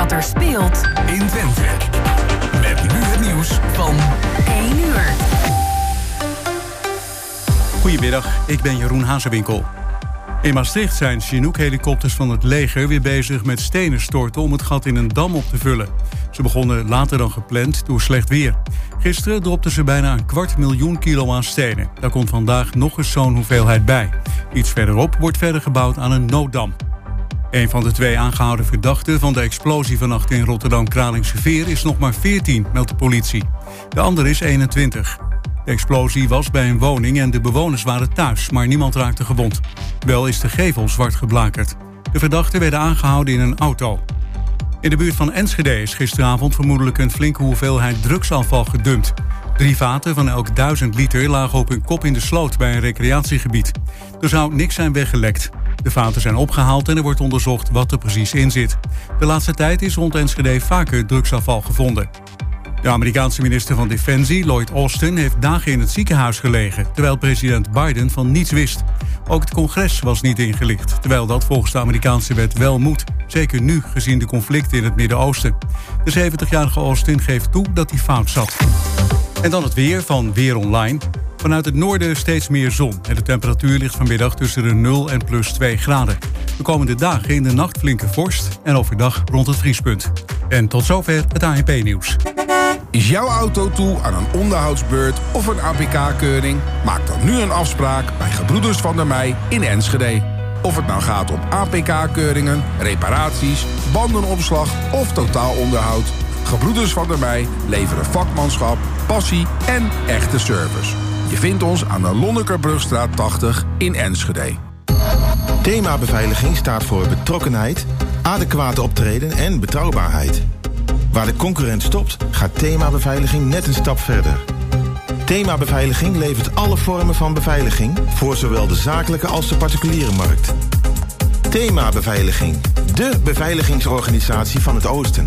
wat er speelt in Twente. Met nu het nieuws van 1 uur. Goedemiddag, ik ben Jeroen Hazewinkel. In Maastricht zijn Chinook-helikopters van het leger weer bezig met stenen storten om het gat in een dam op te vullen. Ze begonnen later dan gepland door slecht weer. Gisteren dropten ze bijna een kwart miljoen kilo aan stenen. Daar komt vandaag nog eens zo'n hoeveelheid bij. Iets verderop wordt verder gebouwd aan een nooddam. Een van de twee aangehouden verdachten van de explosie vannacht in Rotterdam-Kralingse Veer is nog maar 14, meldt de politie. De ander is 21. De explosie was bij een woning en de bewoners waren thuis, maar niemand raakte gewond. Wel is de gevel zwart geblakerd. De verdachten werden aangehouden in een auto. In de buurt van Enschede is gisteravond vermoedelijk een flinke hoeveelheid drugsafval gedumpt. Drie vaten van elk duizend liter lagen op hun kop in de sloot bij een recreatiegebied. Er zou niks zijn weggelekt. De vaten zijn opgehaald en er wordt onderzocht wat er precies in zit. De laatste tijd is rond Enschede vaker drugsafval gevonden. De Amerikaanse minister van Defensie, Lloyd Austin, heeft dagen in het ziekenhuis gelegen, terwijl president Biden van niets wist. Ook het congres was niet ingelicht, terwijl dat volgens de Amerikaanse wet wel moet. Zeker nu, gezien de conflicten in het Midden-Oosten. De 70-jarige Austin geeft toe dat hij fout zat. En dan het weer van Weer Online. Vanuit het noorden steeds meer zon. En de temperatuur ligt vanmiddag tussen de 0 en plus 2 graden. De komende dagen in de nacht flinke vorst en overdag rond het vriespunt. En tot zover het ANP-nieuws. Is jouw auto toe aan een onderhoudsbeurt of een APK-keuring? Maak dan nu een afspraak bij Gebroeders van der Mei in Enschede. Of het nou gaat om APK-keuringen, reparaties, bandenopslag of totaalonderhoud. Gebroeders van der Mei leveren vakmanschap, passie en echte service. Je vindt ons aan de Lonnekerbrugstraat 80 in Enschede. Thema beveiliging staat voor betrokkenheid, adequate optreden en betrouwbaarheid. Waar de concurrent stopt, gaat Thema Beveiliging net een stap verder. Thema Beveiliging levert alle vormen van beveiliging voor zowel de zakelijke als de particuliere markt. Thema Beveiliging, de beveiligingsorganisatie van het Oosten.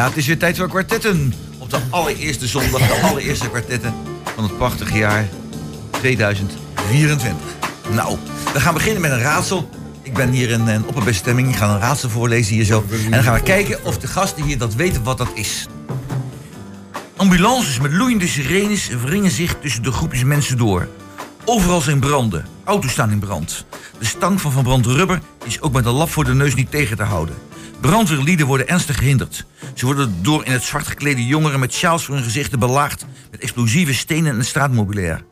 Ja, het is weer tijd voor kwartetten. Op de allereerste zondag, de allereerste kwartetten van het prachtige jaar 2024. Nou, we gaan beginnen met een raadsel. Ik ben hier in een opperbestemming. Ik ga een raadsel voorlezen hier zo. En dan gaan we kijken of de gasten hier dat weten wat dat is. Ambulances met loeiende sirenes wringen zich tussen de groepjes mensen door. Overal zijn branden. Auto's staan in brand. De stank van verbrand rubber is ook met een lap voor de neus niet tegen te houden. Brandweerlieden worden ernstig gehinderd. Ze worden door in het zwart geklede jongeren met sjaals voor hun gezichten belaagd met explosieve stenen en straatmobilair.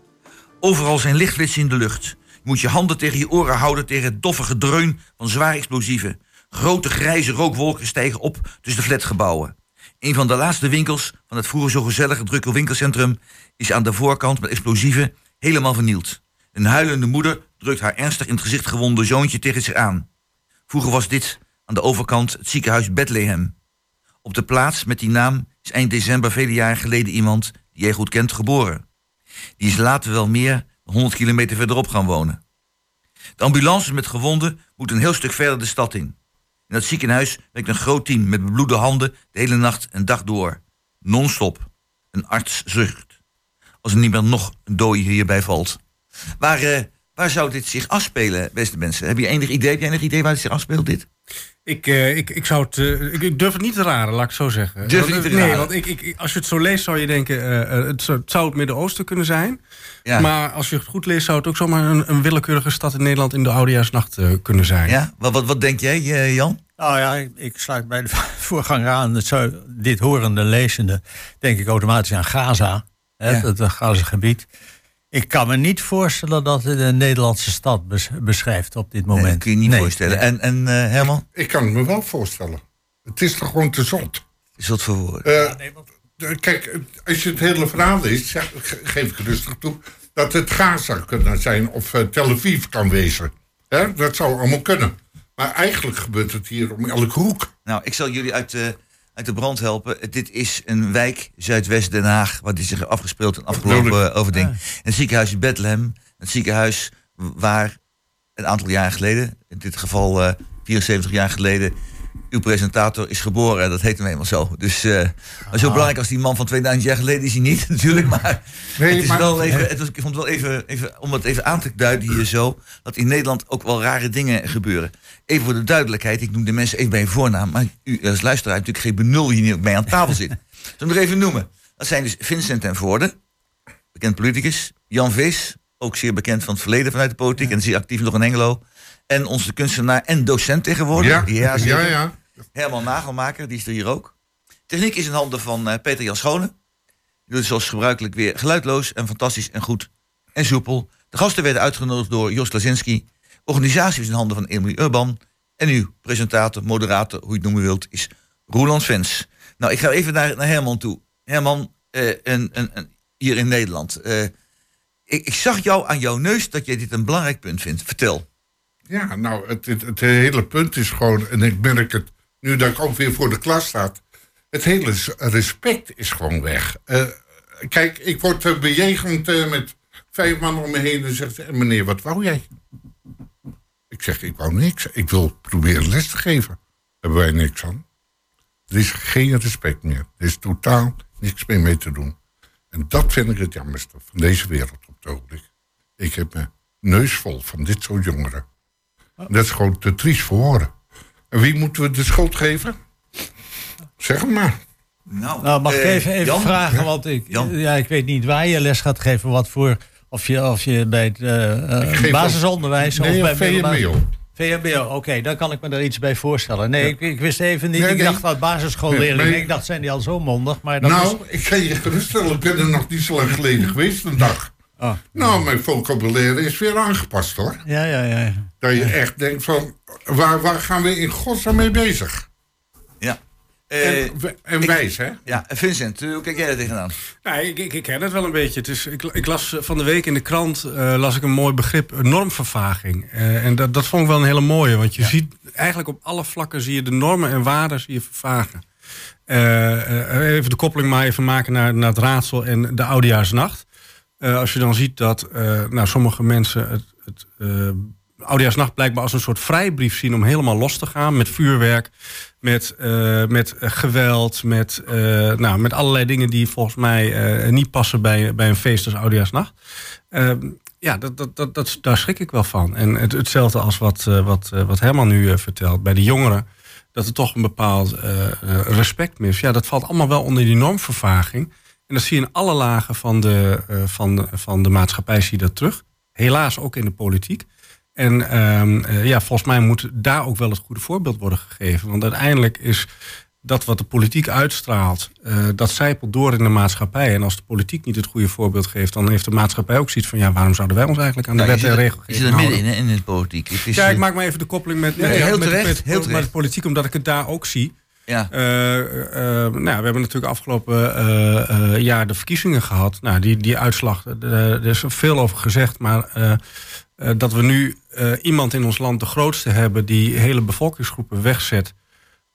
Overal zijn lichtflitsen in de lucht. Je moet je handen tegen je oren houden tegen het doffe gedreun van zware explosieven. Grote grijze rookwolken stijgen op tussen de flatgebouwen. Een van de laatste winkels van het vroeger zo gezellige drukke winkelcentrum is aan de voorkant met explosieven helemaal vernield. Een huilende moeder drukt haar ernstig in het gezicht gewonde zoontje tegen zich aan. Vroeger was dit aan de overkant het ziekenhuis Bethlehem. Op de plaats met die naam is eind december vele jaren geleden iemand die jij goed kent geboren. Die is later wel meer dan 100 kilometer verderop gaan wonen. De ambulances met gewonden moeten een heel stuk verder de stad in. In dat ziekenhuis werkt een groot team met bebloede handen de hele nacht en dag door. Non-stop. Een arts zucht. Als er niet meer nog een dode hierbij valt. Waar, uh, waar zou dit zich afspelen, beste mensen? Heb je enig idee, heb je enig idee waar het zich afspeelt, dit? Ik, uh, ik, ik, zou het, uh, ik, ik, durf het niet te raden, laat ik zo zeggen. Durf niet te nee, raden? want ik, ik, als je het zo leest zou je denken, uh, het, zou, het, zou het Midden-Oosten kunnen zijn. Ja. Maar als je het goed leest zou het ook zomaar een, een willekeurige stad in Nederland in de Oudejaarsnacht kunnen zijn. Ja, wat, wat, wat denk jij, Jan? Nou ja, ik sluit bij de voorganger aan. Het zou, dit horende, lezende, denk ik automatisch aan Gaza. Hè, Ja. Het, het Gaza-gebied. Ik kan me niet voorstellen dat het een Nederlandse stad bes- beschrijft op dit moment. Nee, dat kun je niet Nee, voorstellen. nee. En, en eh, Herman, Ik kan het me wel voorstellen. Het is toch gewoon te zot. is dat voor woorden? Eh, kijk, als je het hele verhaal leest, geef ik rustig toe... dat het Gaza kunnen zijn of eh, Tel Aviv kan wezen. Hè? Dat zou allemaal kunnen. Maar eigenlijk gebeurt het hier om elke hoek. Nou, ik zal jullie uit de, uit de brand helpen. Dit is een wijk, Zuidwest Den Haag, waar dit zich afgespeeld een afgelopen eh, overding. Het ziekenhuis in Bethlehem, het ziekenhuis waar een aantal jaar geleden, in dit geval eh 74 jaar geleden, uw presentator is geboren. Dat heet hem eenmaal zo. Dus eh, maar zo belangrijk als die man van 2000 jaar geleden is hij niet, natuurlijk. Maar, Nee, het is maar- wel even, het was, ik vond het wel even, even, om het even aan te duiden hier zo, dat in Nederland ook wel rare dingen gebeuren. Even voor de duidelijkheid, ik noem de mensen even bij hun voornaam, maar u als luisteraar hebt natuurlijk geen benul hier niet mee aan tafel zit. Zal ik nog even noemen. Dat zijn dus Vincent ten Voorde, bekend politicus. Jan Vees, ook zeer bekend van het verleden vanuit de politiek en zeer actief nog in Engelo. En onze kunstenaar en docent tegenwoordig. Ja, ja, ja. Herman Nagelmaker, die is er hier ook. Techniek is in handen van eh, Peter Jan Schone. Die doet zoals gebruikelijk weer geluidloos en fantastisch en goed en soepel. De gasten werden uitgenodigd door Jos Lazinski. Organisatie is in handen van Emily Urban. En uw presentator, moderator, hoe je het noemen wilt, is Roland Vens. Nou, ik ga even naar, naar Herman toe. Herman, eh, hier in Nederland. Eh, ik, ik zag jou aan jouw neus dat jij dit een belangrijk punt vindt. Vertel. Ja, nou, het, het, het hele punt is gewoon, en ik merk het nu dat ik ook weer voor de klas sta. Het hele respect is gewoon weg. Eh, kijk, ik word eh, bejegend eh, met vijf man om me heen en zegt, "Eh, meneer, wat wou jij? Ik zeg, ik wou niks. Ik wil proberen les te geven. Daar hebben wij niks aan. Er is geen respect meer. Er is totaal niks meer mee te doen. En dat vind ik het jammerste van deze wereld op het ogenblik. Ik heb mijn neus vol van dit soort jongeren. Dat is gewoon te triest voor woorden. En wie moeten we de schuld geven? Zeg het maar. Nou, Nou, mag ik eh, even, even Jan? vragen? Want ik, Jan? ja, ik weet niet waar je les gaat geven. Wat voor, of, je, of je bij het eh, eh, Ik geef basisonderwijs Nee, of bij VMBO. VMBO, oké, dan kan ik me daar iets bij voorstellen. Nee, ik, ik wist even niet. Nee, ik nee. dacht dat basisschoolleerlingen. Nee, Ik dacht, zijn die al zo mondig? Maar dat Nou, is, ik ga je geruststellen, ik ben er nog niet zo lang geleden geweest, een dag. Ah. Nou, mijn vocabulaire is weer aangepast hoor. ja, ja, ja. Dat je echt denkt van, waar, waar gaan we in godsnaam mee bezig? Ja. Eh, En, ik- wijs, hè? ja, Vincent, eh, hoe kijk jij er tegenaan? Nee, ik, ik, ik ken het wel een beetje. Het is, ik, ik las eh, van de week in de krant eh, las ik een mooi begrip, eh, normvervaging. Eh, en dat, dat vond ik wel een hele mooie. Want je ziet eigenlijk op alle vlakken zie je de normen en waarden zie je vervagen. Eh, eh, even de koppeling maar even maken naar, naar het raadsel en de oudejaarsnacht. Eh, als je dan ziet dat eh, nou, sommige mensen het, het eh, oudejaarsnacht blijkbaar als een soort vrijbrief zien om helemaal los te gaan met vuurwerk, met, met geweld, met, nou, met allerlei dingen die volgens mij niet passen bij, bij een feest als oudejaarsnacht. Eh, ja, dat, dat, dat, dat, daar schrik ik wel van. En het, hetzelfde als wat, wat, wat Herman nu vertelt bij de jongeren. Dat er toch een bepaald respect mis. Ja, dat valt allemaal wel onder die normvervaging. En dat zie je in alle lagen van de, eh, van, de- van de maatschappij zie je dat terug. Helaas ook in de politiek. En ehm, eh, ja, volgens mij moet daar ook wel het goede voorbeeld worden gegeven. Want uiteindelijk is dat wat de politiek uitstraalt, eh, dat zijpelt door in de maatschappij. En als de politiek niet het goede voorbeeld geeft, dan heeft de maatschappij ook zoiets van: ja, waarom zouden wij ons eigenlijk aan de Nou, je wet en regelgeving Je zit er midden houden? in, in de politiek. Het is, Ja, ik maak maar even de koppeling met, Nee, met, heel met, de, terecht, met- heel met terecht. de politiek, omdat ik het daar ook zie. Ja. Eh, eh, nou, ja, we hebben natuurlijk afgelopen eh, eh, jaar de verkiezingen gehad. Nou, die, die uitslag, eh, er is veel over gezegd. Maar eh, eh, dat we nu eh, iemand in ons land de grootste hebben die hele bevolkingsgroepen wegzet.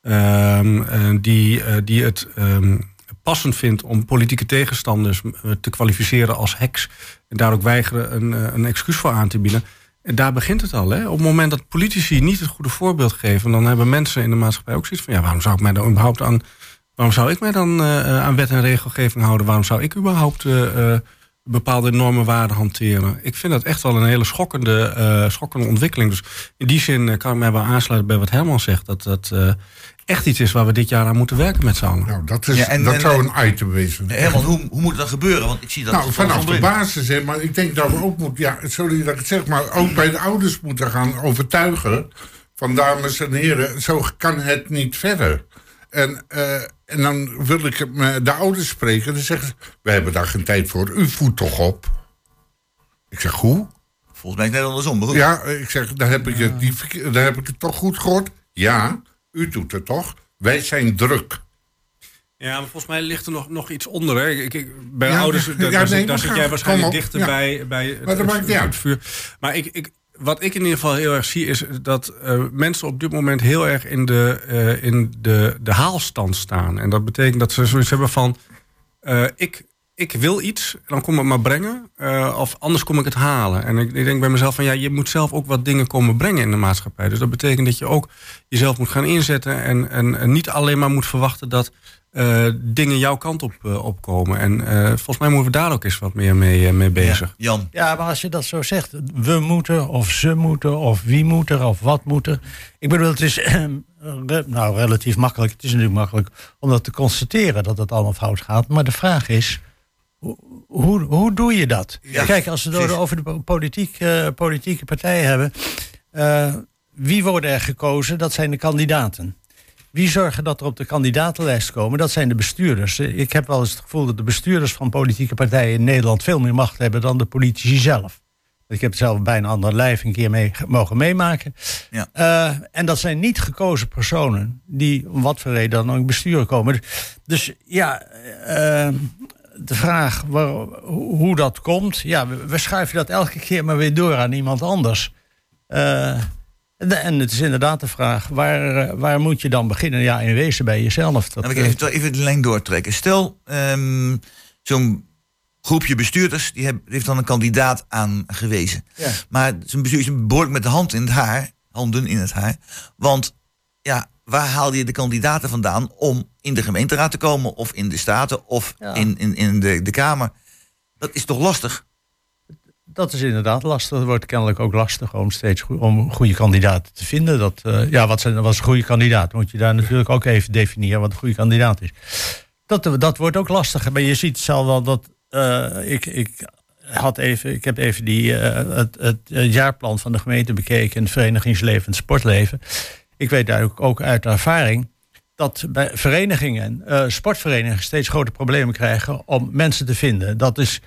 ehm, eh, die, eh, die het ehm, passend vindt om politieke tegenstanders eh, te kwalificeren als heks. En daar ook weigeren een, eh, een excuus voor aan te bieden. Daar begint het al. Hè? Op het moment dat politici niet het goede voorbeeld geven, dan hebben mensen in de maatschappij ook zoiets van: ja, waarom zou ik mij dan überhaupt aan, waarom zou ik mij dan eh, aan wet en regelgeving houden? Waarom zou ik überhaupt eh, eh, bepaalde normen waarden hanteren? Ik vind dat echt wel een hele schokkende, schokkende ontwikkeling. Dus in die zin kan ik mij wel aansluiten bij wat Herman zegt. Dat dat echt iets is waar we dit jaar aan moeten werken met z'n allen. Nou, dat, is, Ja, en- dat en- zou een item wezen. Herman, hoe, hoe moet het dan gebeuren? Want ik zie dat... Nou, vanaf van de basis, hè, maar ik denk dat we ook moeten, ja, sorry dat ik het zeg, maar ook bij de ouders moeten gaan overtuigen van dames en heren, zo kan het niet verder. En, eh, en dan wil ik met de ouders spreken, dan zeggen ze, we hebben daar geen tijd voor, u voedt toch op. Ik zeg, hoe? Volgens mij is het net andersom. Ja, ik zeg, dan heb ik, het verke- dan heb ik het toch goed gehoord? Ja, u doet het toch? Wij zijn druk. Ja, maar volgens mij ligt er nog, nog iets onder. Hè. Ik, ik, bij Ja, ouders, ja, daar, ja, zit- nee, daar maar zit ga- jij waarschijnlijk dichter bij, bij het, Maar dat maakt niet het uit. vuur. Maar ik, ik, wat ik in ieder geval heel erg zie, is dat eh, mensen op dit moment heel erg in, de, eh, in de, de haalstand staan. En dat betekent dat ze zoiets hebben van: eh, ik, ik wil iets, dan kom het maar brengen. eh, of anders kom ik het halen. En ik, ik denk bij mezelf van ja, je moet zelf ook wat dingen komen brengen in de maatschappij. Dus dat betekent dat je ook jezelf moet gaan inzetten. En, en, en niet alleen maar moet verwachten dat eh, dingen jouw kant op eh, opkomen. En eh, volgens mij moeten we daar ook eens wat meer mee, mee bezig. Jan. Ja, maar als je dat zo zegt, we moeten of ze moeten of wie moet er of wat moet er. Ik bedoel, het is eh, re- nou, relatief makkelijk. Het is natuurlijk makkelijk om dat te constateren dat het allemaal fout gaat. Maar de vraag is, hoe, hoe, doe je dat? Ja, Kijk, als we het over de politiek, eh, politieke partijen hebben. eh, wie worden er gekozen? Dat zijn de kandidaten. Wie zorgen dat er op de kandidatenlijst komen? Dat zijn de bestuurders. Eh, Ik heb wel eens het gevoel dat de bestuurders van politieke partijen in Nederland veel meer macht hebben dan de politici zelf. Ik heb het zelf bijna ander lijf een keer mee, mogen meemaken. Ja. En dat zijn niet gekozen personen die om wat voor reden dan ook bestuur komen. Dus ja, de vraag waar, hoe dat komt. Ja, we, we schuiven dat elke keer maar weer door aan iemand anders. Eh, de- en het is inderdaad de vraag, waar, eh, waar moet je dan beginnen? Ja, in wezen bij jezelf. Dat, Dan wil ik even, even de lijn doortrekken. Stel, ehm, zo'n groepje bestuurders die heb- heeft dan een kandidaat aangewezen. Ja. Maar zijn bestuur is behoorlijk met de hand in het haar, handen in het haar. Want ja, waar haalde je de kandidaten vandaan om in de gemeenteraad te komen, of in de staten, of Ja. in, in, in de, de Kamer? Dat is toch lastig? Dat is inderdaad lastig. Het wordt kennelijk ook lastig om steeds goe- om goede kandidaten te vinden. Dat, eh, ja, wat, zijn, wat is een goede kandidaat? Moet je daar natuurlijk ook even definiëren wat een goede kandidaat is. Dat, dat wordt ook lastiger. Maar je ziet zelf wel dat eh, ik, ik, had even, ik heb even die, eh, het, het, jaarplan van de gemeente bekeken in het verenigingsleven en het sportleven. Ik weet eigenlijk ook uit ervaring dat bij verenigingen, eh, sportverenigingen, steeds grote problemen krijgen om mensen te vinden. Dat is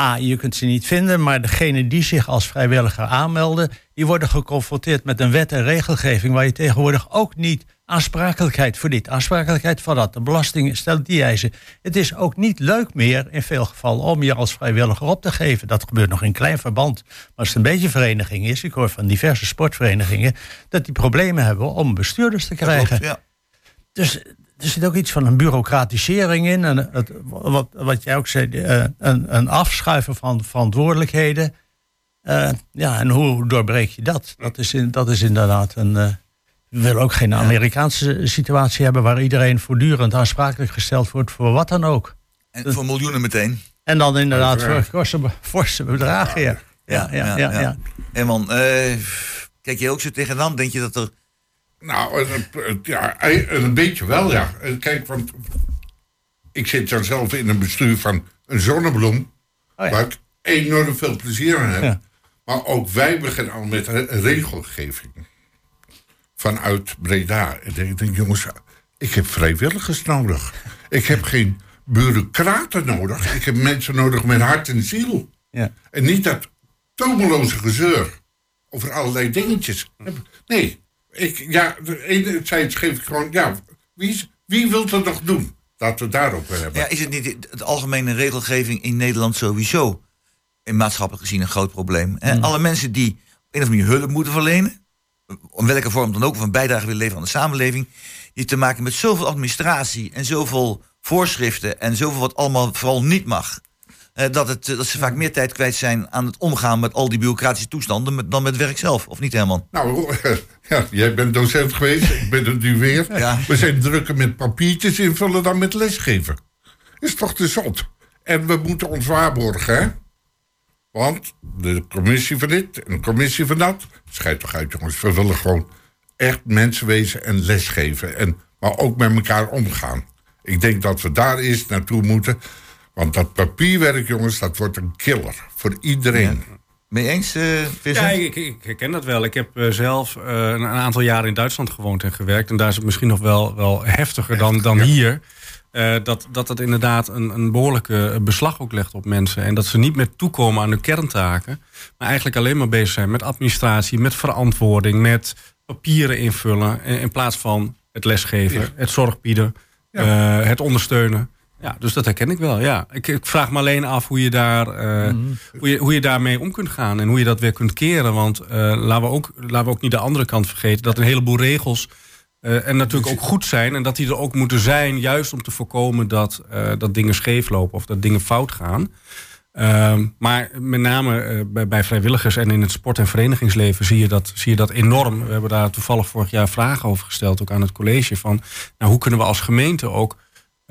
A, je kunt ze niet vinden, maar degenen die zich als vrijwilliger aanmelden, die worden geconfronteerd met een wet en regelgeving waar je tegenwoordig ook niet aansprakelijkheid voor dit, aansprakelijkheid voor dat. De belasting stelt die eisen. Het is ook niet leuk meer in veel gevallen om je als vrijwilliger op te geven. Dat gebeurt nog in klein verband. Maar als het een beetje vereniging is, ik hoor van diverse sportverenigingen, dat die problemen hebben om bestuurders te krijgen. Klopt, ja. Dus er zit ook iets van een bureaucratisering in. En het, wat, wat jij ook zei, eh, een, een afschuiven van verantwoordelijkheden. Eh, ja, en hoe doorbreek je dat? Dat is, in, dat is inderdaad een. eh, we willen ook geen Amerikaanse situatie hebben waar iedereen voortdurend aansprakelijk gesteld wordt voor wat dan ook. En voor miljoenen meteen. En dan inderdaad voor forse, forse bedragen. Ja. Ja, ja, ja, ja. En man, eh, kijk je ook zo tegenaan? Denk je dat er Nou, ja, een beetje wel, ja. Eh, Kijk, want ik zit dan zelf in een bestuur van een zonnebloem... Oh ja. waar ik enorm veel plezier aan heb. Ja. Maar ook wij beginnen al met re- regelgeving. Vanuit Breda. En ik denk, jongens, ik heb vrijwilligers nodig. Ik heb geen bureaucraten nodig. Ik heb mensen nodig met hart en ziel. Ja. En niet dat tomeloze gezeur over allerlei dingetjes. Nee, ik, ja, enerzijds geef ik gewoon, ja, wie, wie wil het nog doen? Laten we daarop hebben. Ja, is het niet het algemene regelgeving in Nederland sowieso in maatschappelijk gezien een groot probleem? Hè? Alle mensen die op een of andere manier hulp moeten verlenen, in welke vorm dan ook, of een bijdrage willen leveren aan de samenleving, die heeft te maken met zoveel administratie en zoveel voorschriften en zoveel wat allemaal vooral niet mag. Eh, dat, het, eh, dat ze vaak meer tijd kwijt zijn aan het omgaan met al die bureaucratische toestanden met- dan met werk zelf, of niet helemaal? Nou, ja, jij bent docent geweest, ik ben het nu weer. Ja. We zijn drukker met papiertjes invullen dan met lesgeven. Is toch te zot? En we moeten ons waarborgen, hè? Want de commissie van dit en de commissie van dat... schijt toch uit, jongens. We willen gewoon echt mensen wezen en lesgeven. En, maar ook met elkaar omgaan. Ik denk dat we daar eerst naartoe moeten. Want dat papierwerk, jongens, dat wordt een killer. Voor iedereen. Ben je eens, eh Vincent? Ja, ik, ik, herken dat wel. Ik heb eh, zelf eh, een aantal jaren in Duitsland gewoond en gewerkt. En daar is het misschien nog wel, wel heftiger dan, dan hier. eh, dat, dat het inderdaad een, een behoorlijke beslag ook legt op mensen. En dat ze niet meer toekomen aan hun kerntaken. Maar eigenlijk alleen maar bezig zijn met administratie, met verantwoording, met papieren invullen. In, in plaats van het lesgeven, het zorg bieden, eh, het ondersteunen. Ja, dus dat herken ik wel. Ja. Ik, ik vraag me alleen af hoe je, daar, eh, hoe, je, hoe je daarmee om kunt gaan en hoe je dat weer kunt keren. Want eh, laten, we ook, laten we ook niet de andere kant vergeten dat een heleboel regels eh, en natuurlijk ook goed zijn. En dat die er ook moeten zijn, juist om te voorkomen dat, dat dingen scheef lopen of dat dingen fout gaan. Ehm, maar met name bij, bij vrijwilligers en in het sport- en verenigingsleven zie je, dat, zie je dat enorm. We hebben daar toevallig vorig jaar vragen over gesteld, ook aan het college. Van nou, hoe kunnen we als gemeente ook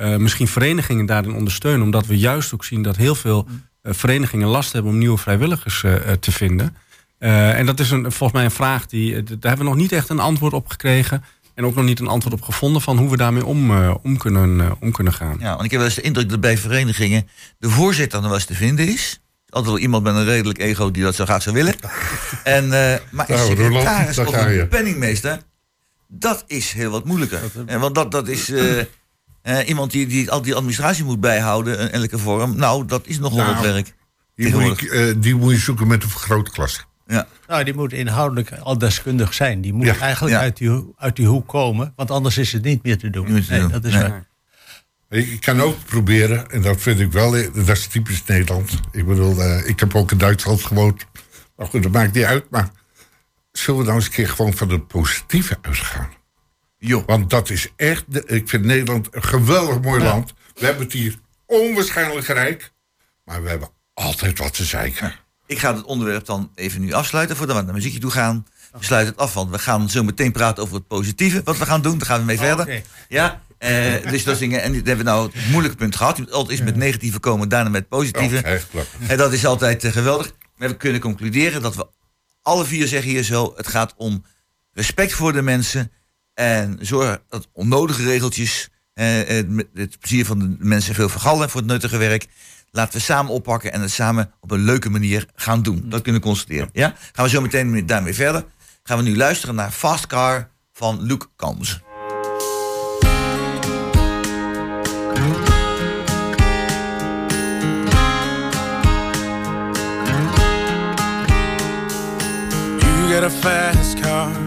misschien verenigingen daarin ondersteunen? Omdat we juist ook zien dat heel veel eh, verenigingen last hebben om nieuwe vrijwilligers eh, eh, te vinden. Eh, en dat is een, volgens mij een vraag die. eh, Daar hebben we nog niet echt een antwoord op gekregen. En ook nog niet een antwoord op gevonden van hoe we daarmee om, eh, om, kunnen, eh, om kunnen gaan. Ja, want ik heb wel eens de indruk dat bij verenigingen de voorzitter nog wel eens te vinden is. Altijd wel iemand met een redelijk ego die dat zo graag zou willen. En, eh, maar een Nou, Roland, secretaris of een penningmeester, dat is heel wat moeilijker. En want dat, dat is eh, iemand die, die al die administratie moet bijhouden in elke vorm. Nou, dat is nogal Nou, wat werk. Die moet, je, eh, die moet je zoeken met een vergrootglas. Ja. Nou, die moet inhoudelijk al deskundig zijn. Die moet Ja. eigenlijk Ja. uit, die, uit die hoek komen, want anders is het niet meer te doen. Niet meer te Nee, doen. dat is Nee. waar. Ik kan ook proberen, en dat vind ik wel, eh, dat is typisch Nederland. Ik bedoel, eh, ik heb ook in Duitsland gewoond. Maar goed, dat maakt niet uit. Maar zullen we nou eens een keer gewoon van het positieve uitgaan? Joh. Want dat is echt, de- ik vind Nederland een geweldig mooi land. We hebben het hier onwaarschijnlijk rijk. Maar we hebben altijd wat te zeiken. Ik ga het onderwerp dan even nu afsluiten voordat we naar muziekje toe gaan. We sluiten het af, want we gaan zo meteen praten over het positieve. Wat we gaan doen, daar gaan we mee verder. oké. Ja, eh, dus dat dingen. En dit hebben we nou het moeilijke punt gehad. Je moet altijd eerst met negatieve komen, daarna met positieve. Oh, echt. En dat is altijd eh, geweldig. Maar we kunnen concluderen dat we alle vier zeggen hier zo: het gaat om respect voor de mensen. En zorg dat onnodige regeltjes eh, het, het plezier van de mensen veel vergallen voor het nuttige werk. Laten we samen oppakken en het samen op een leuke manier gaan doen. Dat kunnen we constateren. Ja? Gaan we zo meteen daarmee verder. Gaan we nu luisteren naar Fast Car van Luke Combs. You got a fast car,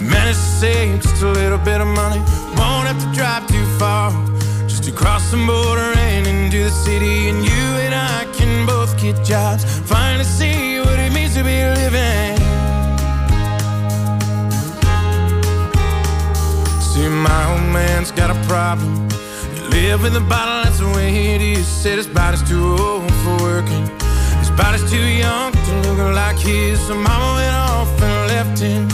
Managed to save just a little bit of money. Won't have to drive too far. Just to cross the border and into the city. And you and I can both get jobs. Finally see what it means to be living. See, my old man's got a problem. He live with a bottle, that's the way it is. Said his body's too old for working. His body's too young to look like his. So mama went off and left him.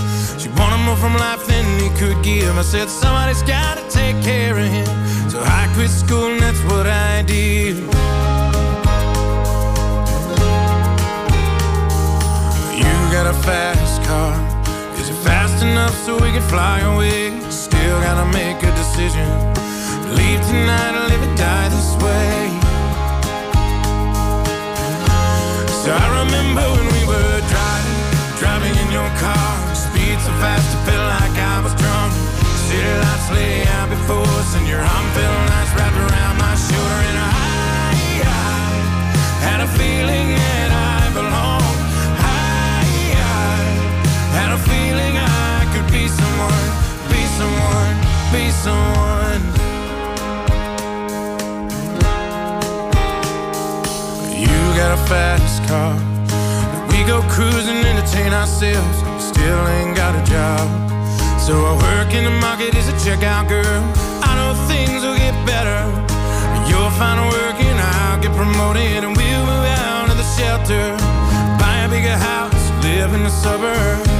She wanted more from life than he could give. I said, somebody's gotta take care of him. So I quit school and that's what I did. You got a fast car. Is it fast enough so we can fly away? Be someone. You got a fast car. We go cruising, entertain ourselves. Still ain't got a job. So I work in the market as a checkout girl. I know things will get better. You'll find a work and I'll get promoted and we'll move out of the shelter. Buy a bigger house, live in the suburbs.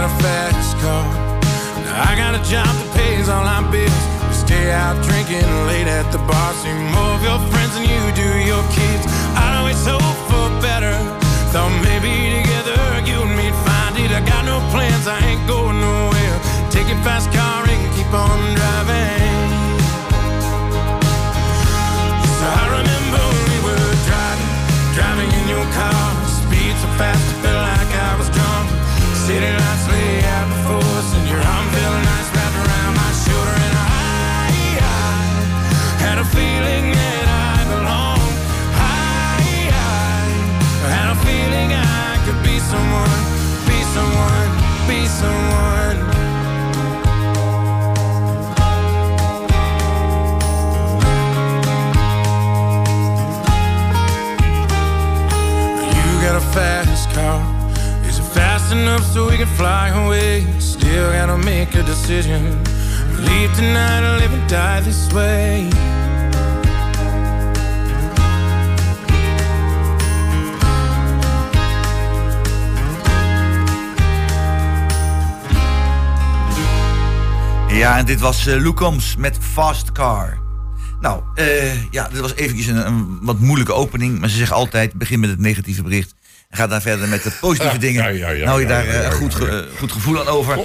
Got a fast car. I got a job that pays all our bills. We stay out drinking late at the bar. See more of your friends than you do your kids. I'd always hope for better. Thought maybe together you and me'd find it. I got no plans, I ain't going nowhere. Take your fast car and keep on driving. So I remember en dit was eh Lou Combs met Fast Car. Nou, eh, ja, dit was eventjes een, een wat moeilijke opening. Maar ze zeggen altijd, begin met het negatieve bericht. En ga dan verder met de positieve Ja, dingen. ja, hou je daar ja, eh, een goed, ge- eh, goed gevoel aan over.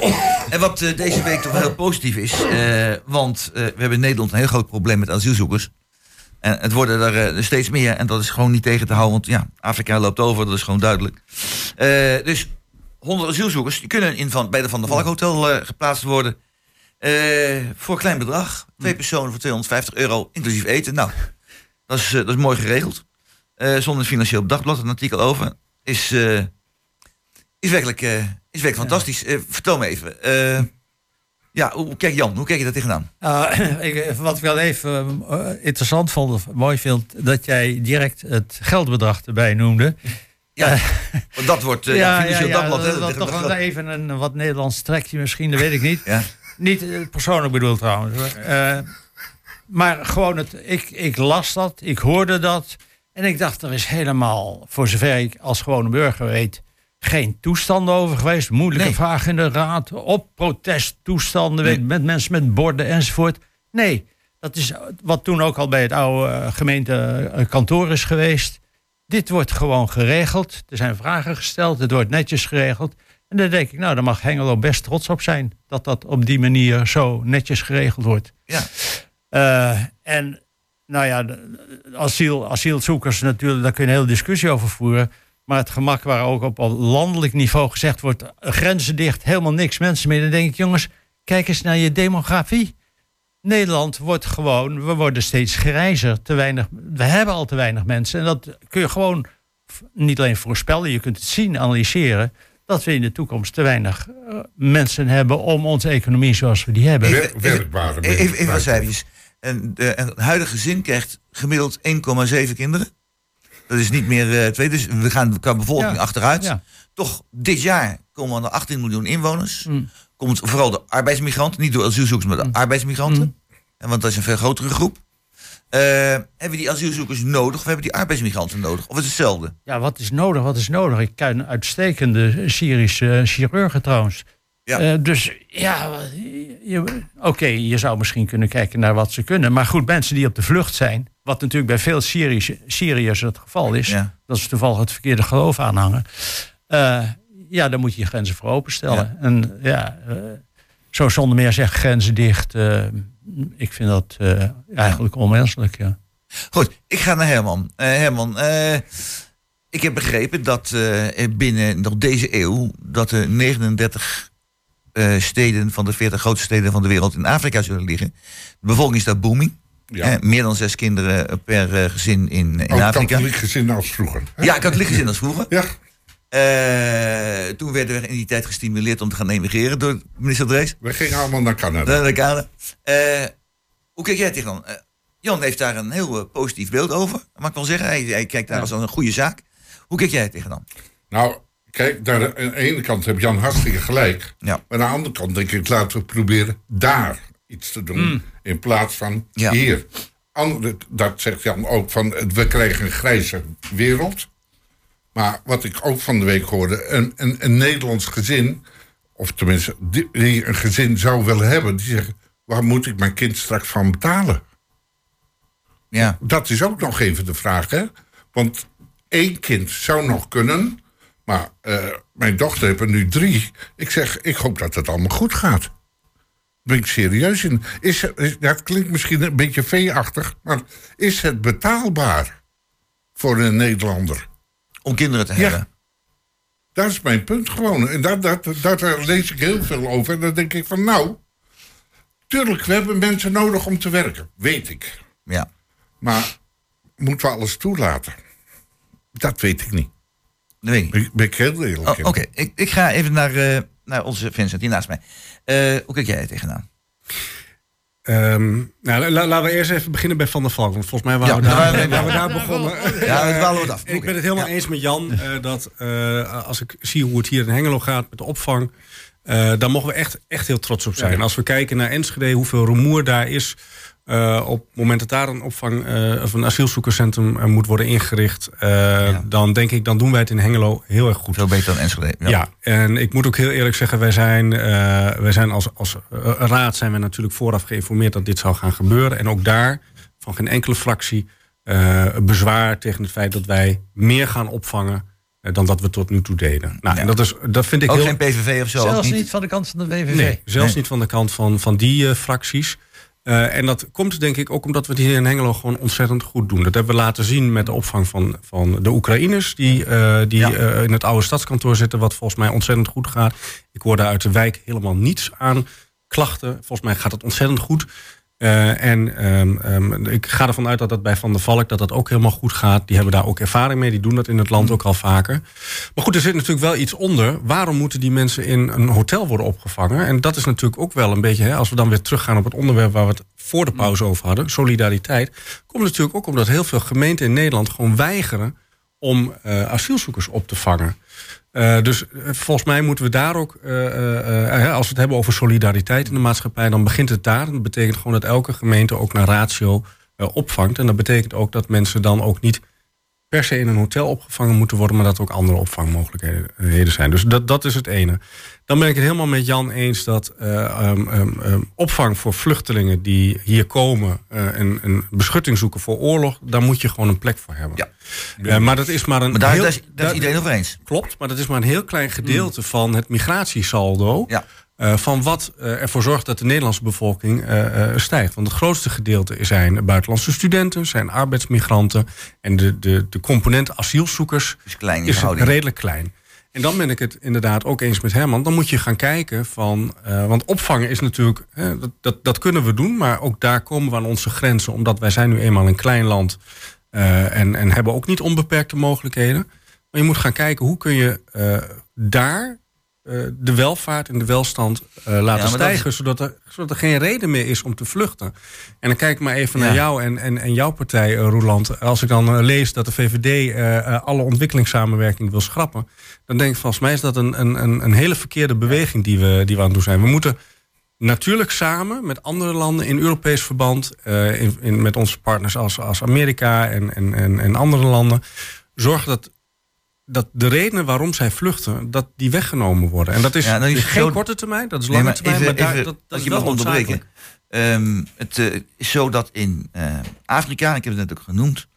En wat eh, deze week toch wel heel positief is. eh, want eh, we hebben in Nederland een heel groot probleem met asielzoekers. En het worden er eh, steeds meer. En dat is gewoon niet tegen te houden. Want ja, Afrika loopt over, dat is gewoon duidelijk. Eh, dus 100 asielzoekers die kunnen in van, bij de Van der Valk Hotel eh, geplaatst worden. Eh, voor een klein bedrag. Twee personen voor 250 euro, inclusief eten. Nou, dat is, eh, dat is mooi geregeld. Eh zonder financieel dagblad, een artikel over. Is, is werkelijk, is werkelijk fantastisch. Vertel me even. ja, hoe, kijk Jan, hoe kijk je daar tegenaan? Nou, ik, wat ik wel even interessant vond, of mooi vind, dat jij direct het geldbedrag erbij noemde. Ja, want dat wordt ja, financieel dagblad. dat, dat toch wel even een wat Nederlands trekje misschien, dat weet ik niet. Ja. Niet eh, persoonlijk bedoeld trouwens. Eh, maar gewoon, het, ik, ik las dat, ik hoorde dat. En ik dacht, er is helemaal, voor zover ik als gewone burger weet, geen toestanden over geweest. Moeilijke Nee. vragen in de raad, op protesttoestanden, Nee. weet, met mensen met borden enzovoort. Nee, dat is wat toen ook al bij het oude eh, gemeentekantoor is geweest. Dit wordt gewoon geregeld. Er zijn vragen gesteld, het wordt netjes geregeld. En dan denk ik, nou, daar mag Hengelo best trots op zijn. Dat dat op die manier zo netjes geregeld wordt. Ja. Eh, en nou ja, asiel, asielzoekers natuurlijk, daar kun je een hele discussie over voeren. Maar het gemak waar ook op al landelijk niveau gezegd wordt... grenzen dicht, helemaal niks mensen meer. Dan denk ik, jongens, kijk eens naar je demografie. Nederland wordt gewoon, we worden steeds grijzer. Te weinig, we hebben al te weinig mensen. En dat kun je gewoon niet alleen voorspellen, je kunt het zien, analyseren. Dat we in de toekomst te weinig eh, mensen hebben om onze economie zoals we die hebben. Werkbare Even, even, even wat mensen. cijfertjes. En de, een huidige gezin krijgt gemiddeld 1,7 kinderen. Dat is niet meer eh, twee. Dus we gaan qua bevolking Ja, achteruit. ja. Toch, dit jaar komen er naar 18 miljoen inwoners. Mm. Komt vooral de arbeidsmigranten. Niet door asielzoekers, maar de arbeidsmigranten. Mm. En Want dat is een veel grotere groep. Eh, hebben we die asielzoekers nodig of hebben die arbeidsmigranten nodig? Of is het hetzelfde? Ja, wat is nodig? Wat is nodig? Ik ken uitstekende Syrische chirurgen trouwens. Ja. Eh, dus ja, oké, je zou misschien kunnen kijken naar wat ze kunnen. Maar goed, mensen die op de vlucht zijn, wat natuurlijk bij veel Syrische, Syriërs het geval is, Ja. dat ze toevallig het verkeerde geloof aanhangen. eh, ja, dan moet je je grenzen voor openstellen. En ja, zo zonder meer zeggen grenzen dicht. Ik vind dat eh, eigenlijk onmenselijk. Ja. Goed, ik ga naar Herman. Eh, Herman, eh, ik heb begrepen dat eh, binnen nog deze eeuw... dat er 39 eh, steden van de 40 grootste steden van de wereld in Afrika zullen liggen. De bevolking is daar booming. Ja. Eh, meer dan zes kinderen per gezin in, in Ook Afrika. katholiek gezin als vroeger. hè? Ja, katholiek gezin als vroeger. Ja, Eh, toen werden we in die tijd gestimuleerd om te gaan emigreren door minister Drees. we gingen allemaal naar Canada. Naar de Canada. Eh, Hoe kijk jij tegen dan? Eh, Jan heeft daar een heel positief beeld over. Mag ik wel zeggen. Hij, hij kijkt daar als een goede zaak. Hoe kijk jij tegen dan? Nou, kijk, daar, aan de ene kant heb Jan hartstikke gelijk. Ja. Maar aan de andere kant denk ik, laten we proberen daar iets te doen. In plaats van Ja. hier. Andere, dat zegt Jan ook, van we krijgen een grijze wereld. Maar wat ik ook van de week hoorde, een, een, een Nederlands gezin, of tenminste die, die een gezin zou willen hebben, die zeggen, waar moet ik mijn kind straks van betalen? Ja. Dat is ook nog even de vraag, hè? Want één kind zou nog kunnen, maar eh, mijn dochter heeft er nu drie. Ik zeg, ik hoop dat het allemaal goed gaat. Daar ben ik serieus in. Is, dat klinkt misschien een beetje veeachtig, maar is het betaalbaar voor een Nederlander? Om kinderen te Ja. hebben. Dat is mijn punt gewoon. En daar, daar, daar, daar lees ik heel veel over. En dan denk ik van, nou, tuurlijk, we hebben mensen nodig om te werken. Weet ik. Ja. Maar moeten we alles toelaten? Dat weet ik niet. Dat weet ik niet. Ben, ik heel eerlijk Oh. Oké, ik, ik ga even naar, eh, naar onze Vincent, hier naast mij. Eh, hoe kijk jij er tegenaan? Ehm, nou, la- la- laten we eerst even beginnen bij Van der Valk. Want volgens mij waren Ja, we, daar, waren we- we daar begonnen. Ja, het dwalen wat af. Ik ben het helemaal Ja. eens met Jan eh, dat eh, als ik zie hoe het hier in Hengelo gaat met de opvang, eh daar mogen we echt, echt heel trots op zijn. Als we kijken naar Enschede, hoeveel rumoer daar is. Eh, op het moment dat daar een opvang eh, of een asielzoekerscentrum eh, moet worden ingericht, eh, dan denk ik, dan doen wij het in Hengelo heel erg goed. Veel beter dan Enschede. Ja. en ik moet ook heel eerlijk zeggen, wij zijn, eh, wij zijn als, als raad zijn we natuurlijk vooraf geïnformeerd dat dit zou gaan gebeuren. En ook daar van geen enkele fractie eh, bezwaar tegen het feit dat wij meer gaan opvangen dan dat we tot nu toe deden. Nou, Ja. en dat, is, dat vind ik Ook heel. geen PVV of zo? Zelfs niet? niet van de kant van de WVV. Nee, zelfs Nee. niet van de kant van, van die fracties. Eh, en dat komt denk ik ook omdat we het hier in Hengelo gewoon ontzettend goed doen. Dat hebben we laten zien met de opvang van, van de Oekraïners... die, eh, die Ja. eh, in het oude stadskantoor zitten, wat volgens mij ontzettend goed gaat. Ik hoor daar uit de wijk helemaal niets aan klachten. Volgens mij gaat het ontzettend goed. Eh, en ehm, ehm, ik ga ervan uit dat dat bij Van der Valk dat dat ook helemaal goed gaat. Die hebben daar ook ervaring mee. Die doen dat in het land ook al vaker. Maar goed, er zit natuurlijk wel iets onder. Waarom moeten die mensen in een hotel worden opgevangen? En dat is natuurlijk ook wel een beetje, hè, als we dan weer teruggaan op het onderwerp waar we het voor de pauze over hadden, solidariteit. Komt natuurlijk ook omdat heel veel gemeenten in Nederland gewoon weigeren om eh, asielzoekers op te vangen. Eh, dus eh, volgens mij moeten we daar ook, eh, als we het hebben over solidariteit in de maatschappij, dan begint het daar. Dat betekent gewoon dat elke gemeente ook naar ratio opvangt. En dat betekent ook dat mensen dan ook niet per se in een hotel opgevangen moeten worden, maar dat er ook andere opvangmogelijkheden zijn. Dus dat, dat is het ene. Dan ben ik het helemaal met Jan eens dat eh, ehm, ehm, ehm, opvang voor vluchtelingen die hier komen eh, en, en beschutting zoeken voor oorlog, daar moet je gewoon een plek voor hebben. Ja. Eh, maar dat is maar een Maar daar, heel, daar, is, daar is iedereen over eens. Klopt, maar dat is maar een heel klein gedeelte van het migratiesaldo. Ja. Eh, van wat eh, ervoor zorgt dat de Nederlandse bevolking eh, stijgt. Want het grootste gedeelte zijn buitenlandse studenten, zijn arbeidsmigranten. En de, de, de component asielzoekers Is klein in is redelijk klein. En dan ben ik het inderdaad ook eens met Herman. Dan moet je gaan kijken van. want opvangen is natuurlijk. Hè, dat, dat, dat kunnen we doen. Maar ook daar komen we aan onze grenzen. Omdat wij zijn nu eenmaal een klein land. en, en hebben ook niet onbeperkte mogelijkheden. Maar je moet gaan kijken hoe kun je daar de welvaart en de welstand eh, laten stijgen. Zodat, er, zodat er geen reden meer is om te vluchten. En dan kijk ik maar even naar jou en, en, en jouw partij, eh, Roeland. Als ik dan eh, lees dat de VVD eh, eh, alle ontwikkelingssamenwerking wil schrappen. Dan denk ik, volgens mij is dat een, een, een, een hele verkeerde beweging die we, die we aan het doen zijn. We moeten natuurlijk samen met andere landen in Europees verband, eh, in, in, met onze partners als, als Amerika en, en, en, en andere landen, zorgen dat, dat de redenen waarom zij vluchten, dat die weggenomen worden. En dat is, Ja, nou, is geen zo- korte termijn, dat is Nee, lange maar termijn, even, maar daar, even, dat, dat is je wel mag onderbreken. Ehm, het eh, is zo dat in eh, Afrika, ik heb het net ook genoemd,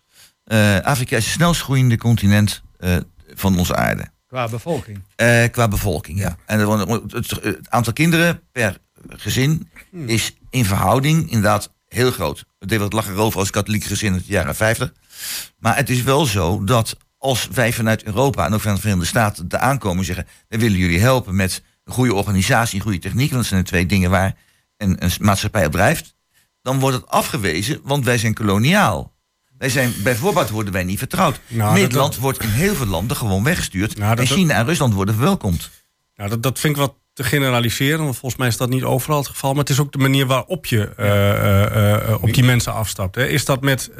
eh, Afrika is het snelst groeiende continent eh, van onze aarde. Qua bevolking. Eh, qua bevolking, ja. En het, het aantal kinderen per gezin Hmm. is in verhouding inderdaad heel groot. Het deed wat lachen over als katholiek gezin uit de jaren 50. Maar het is wel zo dat als wij vanuit Europa en ook van de Verenigde Staten te aankomen en zeggen: wij willen jullie helpen met een goede organisatie, een goede techniek, want dat zijn de twee dingen waar een, een maatschappij op drijft, dan wordt het afgewezen, want wij zijn koloniaal. Wij zijn, bijvoorbeeld worden wij niet vertrouwd. Nou, dat- Nederland wordt in heel veel landen gewoon weggestuurd. Nou, dat- en China en Rusland worden verwelkomd. Nou, dat, dat vind ik wat te generaliseren, want volgens mij is dat niet overal het geval. Maar het is ook de manier waarop je eh, eh, eh, op die mensen afstapt. Hè. Is dat met,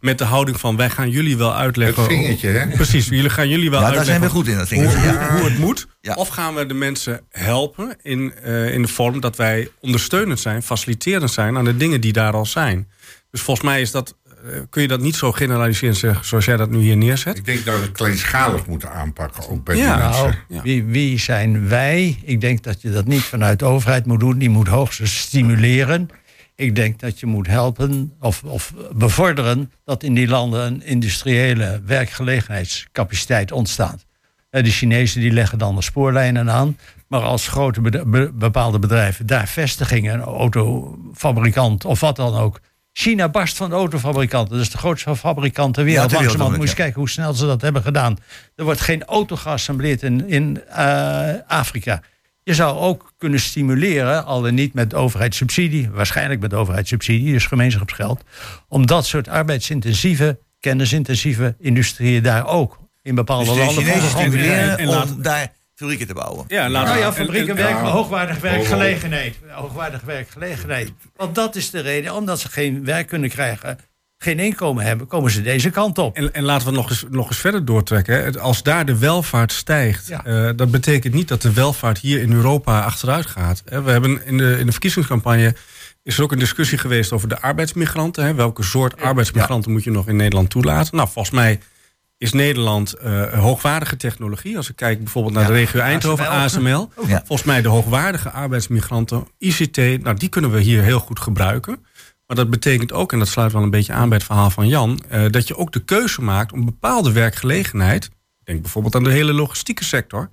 met de houding van wij gaan jullie wel uitleggen. Het vingertje, hè? Precies, jullie gaan jullie wel Ja, daar zijn we goed in, dat hoe, vingertje. Ja. hoe, hoe het moet. Ja. Of gaan we de mensen helpen in, in de vorm dat wij ondersteunend zijn, faciliterend zijn aan de dingen die daar al zijn. Dus volgens mij is dat, kun je dat niet zo generaliserend zeggen zoals jij dat nu hier neerzet. Ik denk dat we het kleinschalig moeten aanpakken, ook bij Ja. Nou, Ja. wie, wie zijn wij? Ik denk dat je dat niet vanuit de overheid moet doen. Die moet hoogstens stimuleren. Ik denk dat je moet helpen of, of bevorderen dat in die landen een industriële werkgelegenheidscapaciteit ontstaat. Eh, De Chinezen die leggen dan de spoorlijnen aan. Maar als grote bepaalde bedrijven daar vestigingen, een autofabrikant of wat dan ook. China barst van de autofabrikanten. Dat is de grootste fabrikant ter wereld. wereld Langzamerhand ja. kijken hoe snel ze dat hebben gedaan. Er wordt geen auto geassembleerd in, in eh, Afrika. Je zou ook kunnen stimuleren, al dan niet met overheidssubsidie, waarschijnlijk met overheidssubsidie, dus gemeenschapsgeld, om dat soort arbeidsintensieve, kennisintensieve industrieën daar ook in bepaalde Dus de landen te stimuleren En om daar fabrieken te bouwen. Ja, laten nou ja, en- fabrieken en- werk, ja. hoogwaardige werkgelegenheid. Hoogwaardige werkgelegenheid. Want dat is de reden. Omdat ze geen werk kunnen krijgen, geen inkomen hebben, komen ze deze kant op. En, en laten we nog eens, nog eens verder doortrekken. hè. Als daar de welvaart stijgt, Ja. eh, dat betekent niet dat de welvaart hier in Europa achteruit gaat. hè. We hebben in de, in de verkiezingscampagne is er ook een discussie geweest over de arbeidsmigranten. Hè. Welke soort arbeidsmigranten moet je nog in Nederland toelaten? Nou, volgens mij is Nederland eh, hoogwaardige technologie. Als ik kijk bijvoorbeeld naar de regio Eindhoven, ASML. Ja. Volgens mij de hoogwaardige arbeidsmigranten, ICT, nou, die kunnen we hier heel goed gebruiken. Maar dat betekent ook, en dat sluit wel een beetje aan bij het verhaal van Jan, eh, dat je ook de keuze maakt om bepaalde werkgelegenheid, denk bijvoorbeeld aan de hele logistieke sector,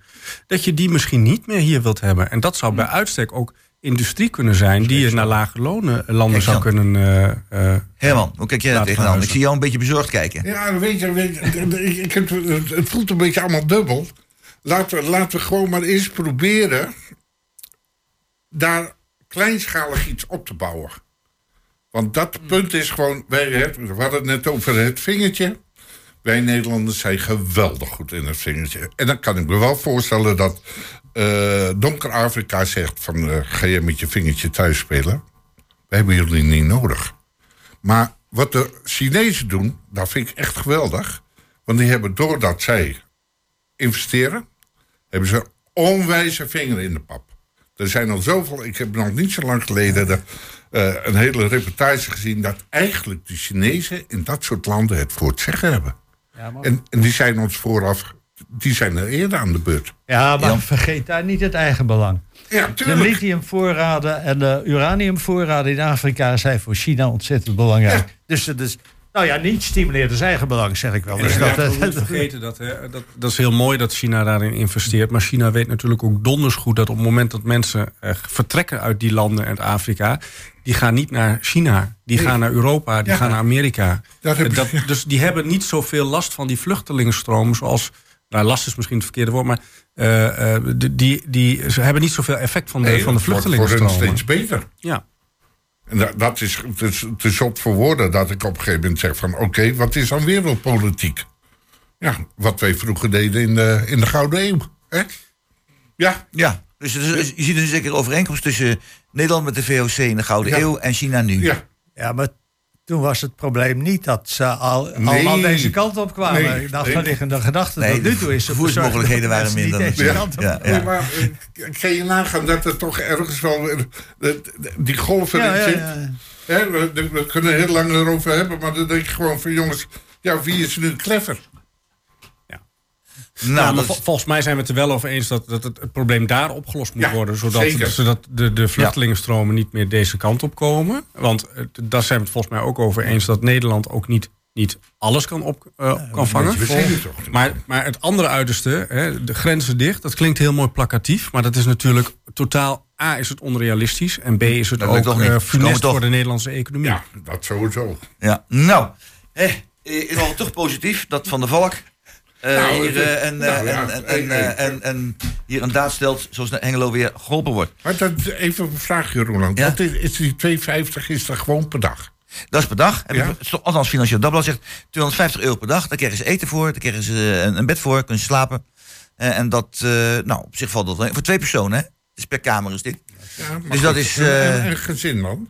dat je die misschien niet meer hier wilt hebben. En dat zou bij uitstek ook industrie kunnen zijn die je naar lage lonen landen Kijk, zou Jan. kunnen. eh, eh, Herman, hoe kijk jij daar tegenaan? Ik zie jou een beetje bezorgd kijken. Ja, weet je, weet je, ik, ik heb, het het voelt een beetje allemaal dubbel. Laten we, laten we gewoon maar eens proberen daar kleinschalig iets op te bouwen. Want dat punt is gewoon, wij, we hadden het net over het vingertje. Wij Nederlanders zijn geweldig goed in het vingertje. En dan kan ik me wel voorstellen dat eh, Donker Afrika zegt van... eh, ga je met je vingertje thuis spelen? We hebben jullie niet nodig. Maar wat de Chinezen doen, dat vind ik echt geweldig. Want die hebben doordat zij investeren, hebben ze onwijze vinger in de pap. Er zijn al zoveel, ik heb nog niet zo lang geleden de, eh, een hele reportage gezien dat eigenlijk de Chinezen in dat soort landen het voor het zeggen hebben. Ja, maar, En, en die zijn ons vooraf, die zijn er eerder aan de beurt. ja, maar vergeet daar niet het eigen belang. Ja, De lithiumvoorraden en de uraniumvoorraden in Afrika zijn voor China ontzettend belangrijk. Dus het is, nou ja, niet stimuleert zijn eigen belang, zeg ik wel. Dus dat, we moeten vergeten dat, hè, dat, dat is heel mooi dat China daarin investeert. Maar China weet natuurlijk ook donders goed dat op het moment dat mensen eh, vertrekken uit die landen en Afrika, die gaan niet naar China, die gaan naar Europa, die Ja. gaan naar Amerika. Dat heb dat, ik- dus die hebben niet zoveel last van die vluchtelingenstromen zoals. Nou, last is misschien het verkeerde woord, maar eh, eh, de- die, die, ze hebben niet zoveel effect van de, Nee, van de het wordt voor hen steeds beter. Ja. En dat, dat is, te zot voor woorden dat ik op een gegeven moment zeg van... oké, wat is dan wereldpolitiek? Ja, wat wij vroeger deden in de, in de Gouden Eeuw. Hè? Ja, Ja, dus, je ziet een zekere overeenkomst tussen Nederland met de VOC in de Gouden Ja. Eeuw en China nu. ja. Ja, maar toen was het probleem niet dat ze al, Nee. allemaal deze kant op kwamen. Nee, ik dacht nee. gedachte Nee, tot nu de toe is dat waren minder. deze Ja. kant op Ja, Nee, maar eh, kan je nagaan dat er toch ergens wel... weer, eh, die golven Ja, in ja, zit? we, we kunnen heel lang erover hebben, maar dan denk ik gewoon van... jongens, ja, wie is nu clever? Nou, ja, maar dat vol- is- volgens mij zijn we het er wel over eens dat, dat het, het probleem daar opgelost moet Ja, worden. Zodat, zodat de, de vluchtelingenstromen niet meer deze kant op komen. Want eh, daar zijn we het volgens mij ook over eens dat Nederland ook niet, niet alles kan, op, eh, kan vangen. Maar, maar het andere uiterste, hè, de grenzen dicht, dat klinkt heel mooi plakatief. Maar dat is natuurlijk totaal. A, is het onrealistisch. En B, is het Dat ook niet. eh, funest toch. voor de Nederlandse economie. Ja, dat sowieso. ja. Nou, eh, is wel toch positief dat Van der Valk hier, het- eh, en, eh, ja, en, en, eh, en, eh, eh, en, en hier een daad stelt, zoals Hengelo weer geholpen wordt. Maar dat, even een vraagje, Roland. Ja? Wat is, is die 2,50 is dat gewoon per dag? Dat is per dag. Ja. althans, Financieel Dagblad zegt 250 euro per dag. Daar krijgen ze eten voor, daar krijgen ze een, een bed voor, kunnen ze slapen. Eh, en dat, eh, nou, op zich valt dat voor twee personen, hè? Dus per kamer is dit. Ja, maar Dus dat is, en- eh, en, en gezin dan?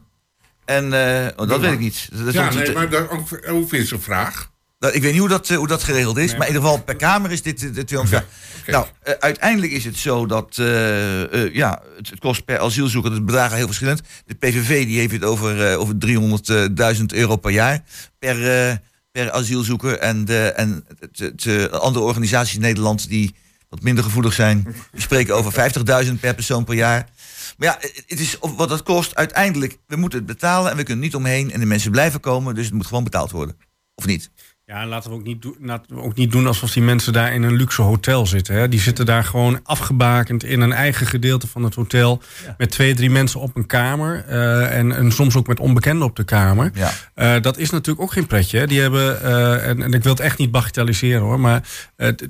En eh, oh, dat weet ik niet. Dat is ja, nee, maar ook, hoeveel is een vraag? Nou, ik weet niet hoe dat, eh, hoe dat geregeld is, maar in ieder geval per kamer is dit eh, de 200. Nou, eh, uiteindelijk is het zo dat ja, het, het kost per asielzoeker, de bedragen heel verschillend. De PVV die heeft het over, over 300.000 euro per jaar per, per asielzoeker. En, de, en het, het, eh, andere organisaties in Nederland die wat minder gevoelig zijn, die spreken over 50.000 per persoon per jaar. Maar ja, het het is wat dat kost. Uiteindelijk, we moeten het betalen en we kunnen niet omheen. En de mensen blijven komen, dus het moet gewoon betaald worden. Of niet? Ja, en laten we, ook niet doen, laten we ook niet doen alsof die mensen daar in een luxe hotel zitten. Hè. Die zitten daar gewoon afgebakend in een eigen gedeelte van het hotel. Met twee, drie mensen op een kamer. eh, en, en soms ook met onbekenden op de kamer. Ja. Eh, dat is natuurlijk ook geen pretje. Hè. Die hebben, eh, en, en ik wil het echt niet bagatelliseren hoor. Maar het-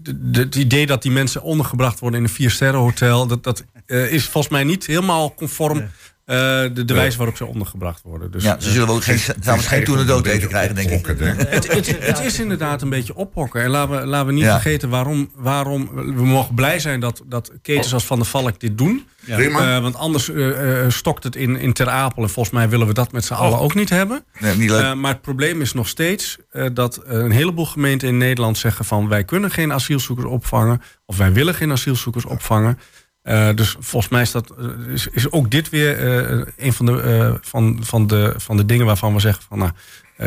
idee dat die mensen ondergebracht worden in een viersterrenhotel. Dat, dat is volgens mij niet helemaal conform. Eh, de, de wijze waarop ze ondergebracht worden. Dus, ja, ze eh, zullen ook geen, samen geen toen de dood eten krijgen, denk ik. het, het, het is inderdaad een beetje ophokken. En laten we, laten we niet Ja. vergeten waarom, waarom... We mogen blij zijn dat, dat ketens als Van der Valk dit doen. Ja. Eh, want anders eh, eh, stokt het in, in Ter Apel. En volgens mij willen we dat met z'n allen ook niet hebben. Nee, niet leuk. Maar het probleem is nog steeds eh, dat een heleboel gemeenten in Nederland zeggen van... wij kunnen geen asielzoekers opvangen. Of wij willen geen asielzoekers opvangen. Eh, dus volgens mij is, dat, eh, is, is ook dit weer eh, een van de, van, van, de, van de dingen waarvan we zeggen van... Nou,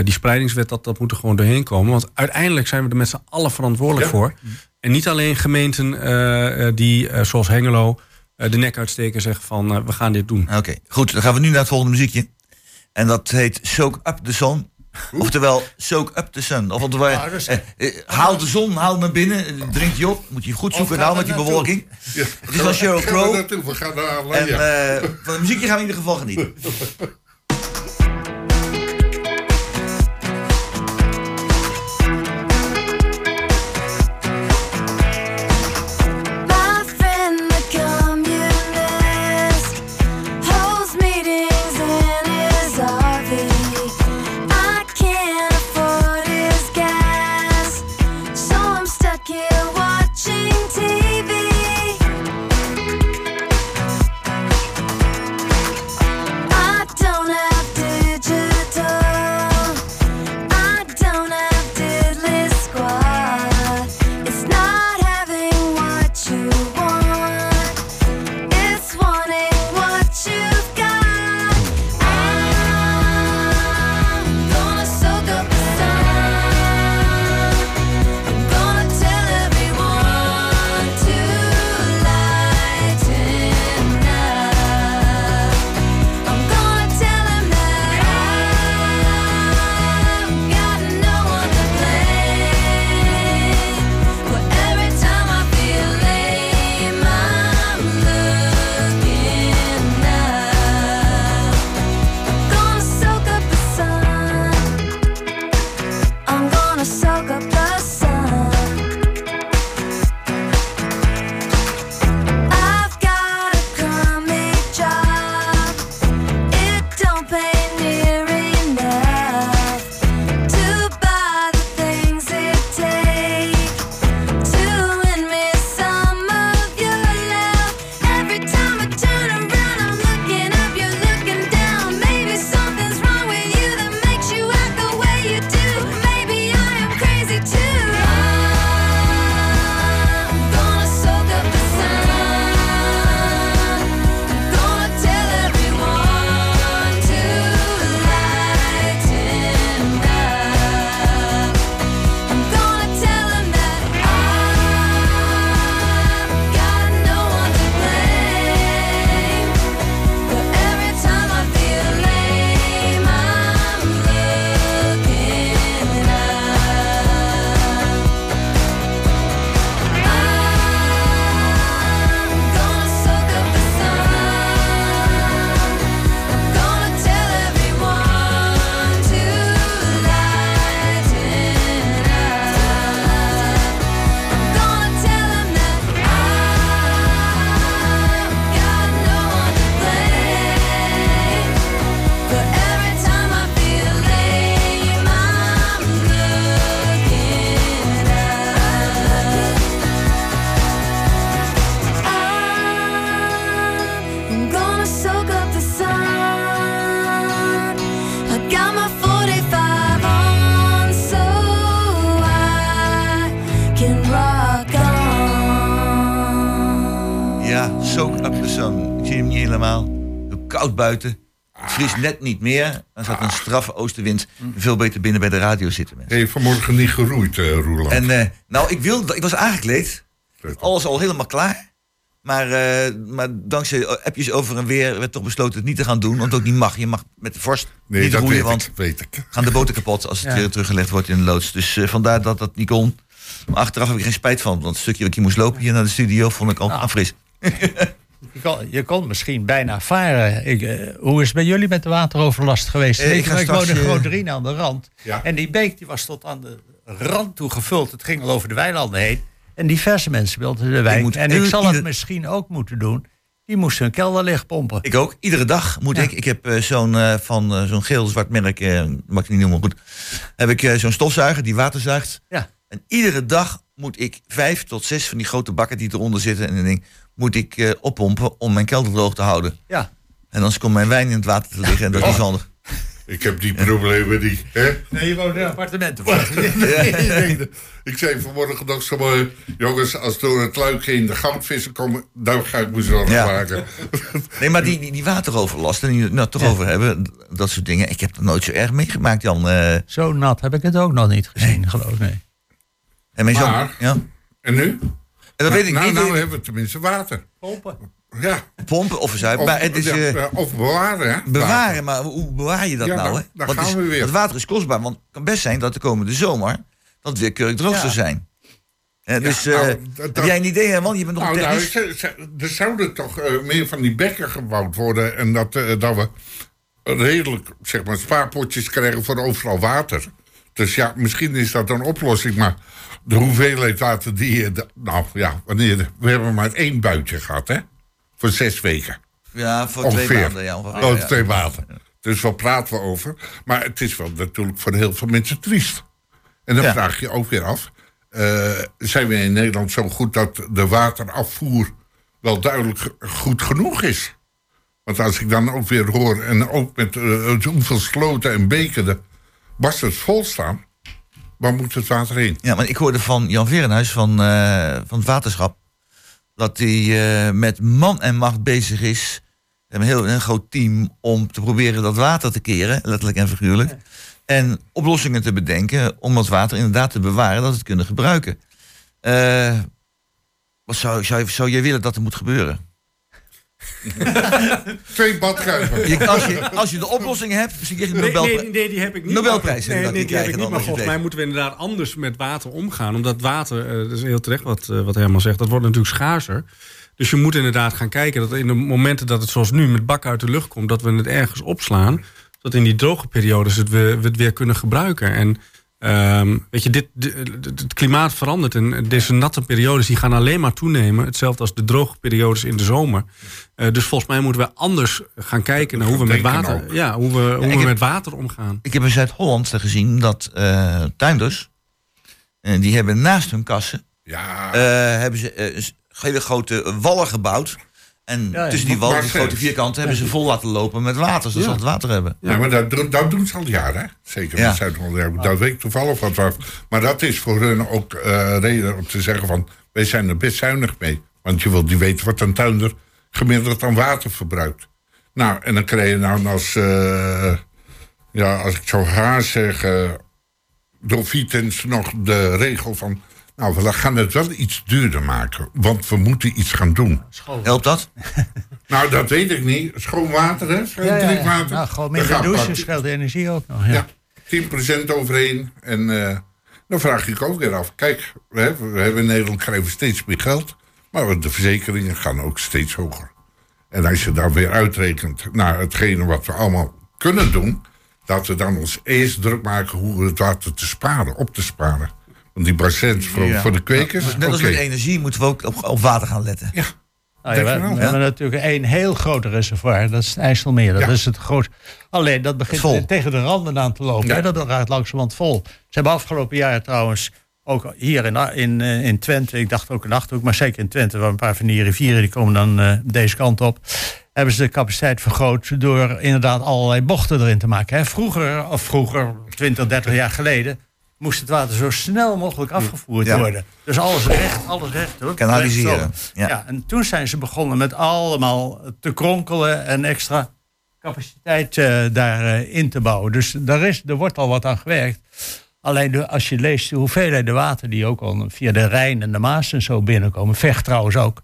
die spreidingswet, dat, dat moet er gewoon doorheen komen. Want uiteindelijk zijn we er met z'n allen verantwoordelijk Ja. voor. En niet alleen gemeenten die, zoals Hengelo, de nek uitsteken en zeggen van... we gaan dit doen. Oké, goed. Dan gaan we nu naar het volgende muziekje. En dat heet Soak Up the Sun. Oftewel, soak up the sun. Of oftewel, dat is- eh, eh, haal de zon, haal naar binnen, drink die op. Moet je goed zoeken nou met die bewolking. Ja. Het is van Sheryl Crow. We gaan naar En Alanya. eh, van het muziekje gaan we in ieder geval genieten. buiten. Het vriest net niet meer. Dan staat een straffe oostenwind. Veel beter binnen bij de radio zitten mensen. Je vanmorgen niet geroeid, eh Roeland? En eh, nou, ik, wilde, ik was aangekleed. Alles al helemaal klaar. Maar, eh, maar dankzij appjes over en weer werd toch besloten het niet te gaan doen. Want het ook niet mag. Je mag met de vorst nee, niet dat roeien. weet Want ik, weet ik. gaan de boten kapot als het Ja. weer teruggelegd wordt in de loods. Dus eh, vandaar dat dat niet kon. Maar achteraf heb ik geen spijt van. Want het stukje wat ik hier moest lopen hier naar de studio vond ik al afris. Je kon, je kon misschien bijna varen. Ik, eh, hoe is het bij jullie met de wateroverlast geweest? Eh, ik ik woonde in eh, Groot aan de rand. Ja. En die beek die was tot aan de rand toe gevuld. Het ging al over de weilanden heen. En diverse mensen wilden de moet En ik zal het misschien ook moeten doen. Die moesten hun kelder leegpompen. Ik ook. Iedere dag moet Ja. ik. Ik heb zo'n van zo'n geel-zwart merk, mag ik niet noemen, goed. Heb ik zo'n stofzuiger die water zuigt. Ja. En iedere dag moet ik vijf tot zes van die grote bakken die eronder zitten en een ding, moet ik eh, oppompen om mijn kelder droog te houden. Ja. En anders komt mijn wijn in het water te liggen en dat is niet zo handig. Ik heb die problemen niet. Hè? Nee, je woont in appartementen. Ik zei vanmorgen nog zo mooi... jongens, als door het luikje in de goudvissen komen... dan ga ik me zorgen Ja. maken. Nee, maar die, die, die wateroverlast, en die we het nou toch over hebben, dat soort dingen. Ik heb dat nooit zo erg meegemaakt, Jan. Eh, Zo nat heb ik het ook nog niet gezien, geloof ik. Nee. en mijn zoon, Maar- ja. En nu? En dat weet ik nou, niet. nou eh, hebben we tenminste water. Pompen. Ja. pompen of verzuipen. Of, Maar het is, ja, eh, of bewaren, hè? Bewaren, maar hoe bewaar je dat Ja, nou? Hè? daar gaan is- we weer. Het water is kostbaar, want het kan best zijn dat de komende zomer dat het weer keurig droog Ja. zou zijn. Hè, dus nou, eh, dat- heb jij een idee, hè, man? Je bent nog Nou, nou, technisch. ze- ze- er zouden toch eh, meer van die bekken gebouwd worden. En dat, dat we redelijk zeg maar, spaarpotjes krijgen voor overal water. Dus ja, misschien is dat een oplossing. Maar de hoeveelheid water die je. de- nou ja, wanneer. We hebben maar één buitje gehad, hè? Voor zes weken. ja, voor ongeveer. twee maanden. Ja, ongeveer, Oh, ja. twee maanden. Dus waar praten we over? Maar het is wel natuurlijk voor heel veel mensen triest. En dan Ja. vraag je ook weer af... eh, zijn we in Nederland zo goed dat de waterafvoer... wel duidelijk goed genoeg is? Want als ik dan ook weer hoor... en ook met eh, hoeveel sloten en beken de barsters vol staan... waar moet het water heen? Ja, maar ik hoorde van Jan Verenhuis van, eh, van het waterschap... dat hij eh, met man en macht bezig is... een heel een groot team om te proberen dat water te keren, letterlijk en figuurlijk. En oplossingen te bedenken om dat water inderdaad te bewaren, dat we het kunnen gebruiken. Eh, wat zou, zou, zou jij willen dat er moet gebeuren? Twee badkuipen. Je, als, je, als je de oplossing hebt, zie je de Nee, Nobelprijs. nee, nee, die heb ik niet. Nobelprijs Nee, nee, die die heb ik niet. Maar volgens mij moeten we inderdaad anders met water omgaan. Omdat water, eh, dat is heel terecht wat, eh, wat Herman zegt, dat wordt natuurlijk schaarser. Dus je moet inderdaad gaan kijken dat in de momenten dat het zoals nu met bakken uit de lucht komt, dat we het ergens opslaan. Dat in die droge periodes het we, we het weer kunnen gebruiken. En ehm, weet je, dit, het klimaat verandert en deze natte periodes die gaan alleen maar toenemen. Hetzelfde als de droge periodes in de zomer. Eh, dus volgens mij moeten we anders gaan kijken naar hoe we met water, ook. ja, hoe we, hoe we heb- met water omgaan. Ik heb in Zuid-Holland gezien dat eh tuinders, eh, die hebben naast hun kassen, Ja, hebben ze hele grote wallen gebouwd. En Ja, ja. tussen die Maar- grote vierkanten, hebben ze vol laten lopen met water, zodat ze Ja. altijd water hebben. Ja, maar dat, doen- dat doen ze al jaren, hè? Zeker Ja. in Zuid-Holland. Dat weet ik toevallig wat af. Maar dat is voor hun ook eh, reden om te zeggen van... wij zijn er best zuinig mee. Want je wilt niet weten wat een tuinder gemiddeld aan water verbruikt. Nou, en dan krijg je nou als... eh, ja, als ik zo haar zeg... door Vitens nog de regel van... nou, we gaan het wel iets duurder maken. Want we moeten iets gaan doen. Helpt dat? Nou, dat weet ik niet. Schoon water, hè? Schoon Ja, ja, ja. drinkwater. Nou, gewoon minder gaat douchen scheelt de energie ook nog. Ja. ja, 10% overheen. En eh, dan vraag ik ook weer af. Kijk, we hebben, we hebben in Nederland krijgen we steeds meer geld. Maar de verzekeringen gaan ook steeds hoger. En als je daar weer uitrekent naar hetgene wat we allemaal kunnen doen... dat we dan ons eerst druk maken hoe we het water te sparen, op te sparen. Want die bassins voor, Ja. voor de kwekers, Net als met energie moeten we ook op, op water gaan letten. Ja, Nou ja, Denk we, we ja? hebben natuurlijk één heel groot reservoir. Dat is het IJsselmeer. Dat Ja. is het groot. Alleen dat begint Vol. tegen de randen aan te lopen. Ja. Hè? Dat raakt langzamerhand vol. Ze hebben afgelopen jaar trouwens, ook hier in, in, eh, in Twente, ik dacht ook in Achterhoek, maar zeker in Twente, waar een paar van die rivieren die komen dan eh, deze kant op, hebben ze de capaciteit vergroot door inderdaad allerlei bochten erin te maken. Hè? Vroeger, of vroeger, 20, 30 jaar geleden, moest het water zo snel mogelijk afgevoerd Ja. worden. Dus alles recht, alles recht. hoor. Kanaliseren, ja. Ja. en toen zijn ze begonnen met allemaal te kronkelen en extra capaciteit eh, daarin in te bouwen. Dus daar, is, er wordt al wat aan gewerkt. Alleen de, als je leest de hoeveelheden water die ook al via de Rijn en de Maas en zo binnenkomen, vecht trouwens ook.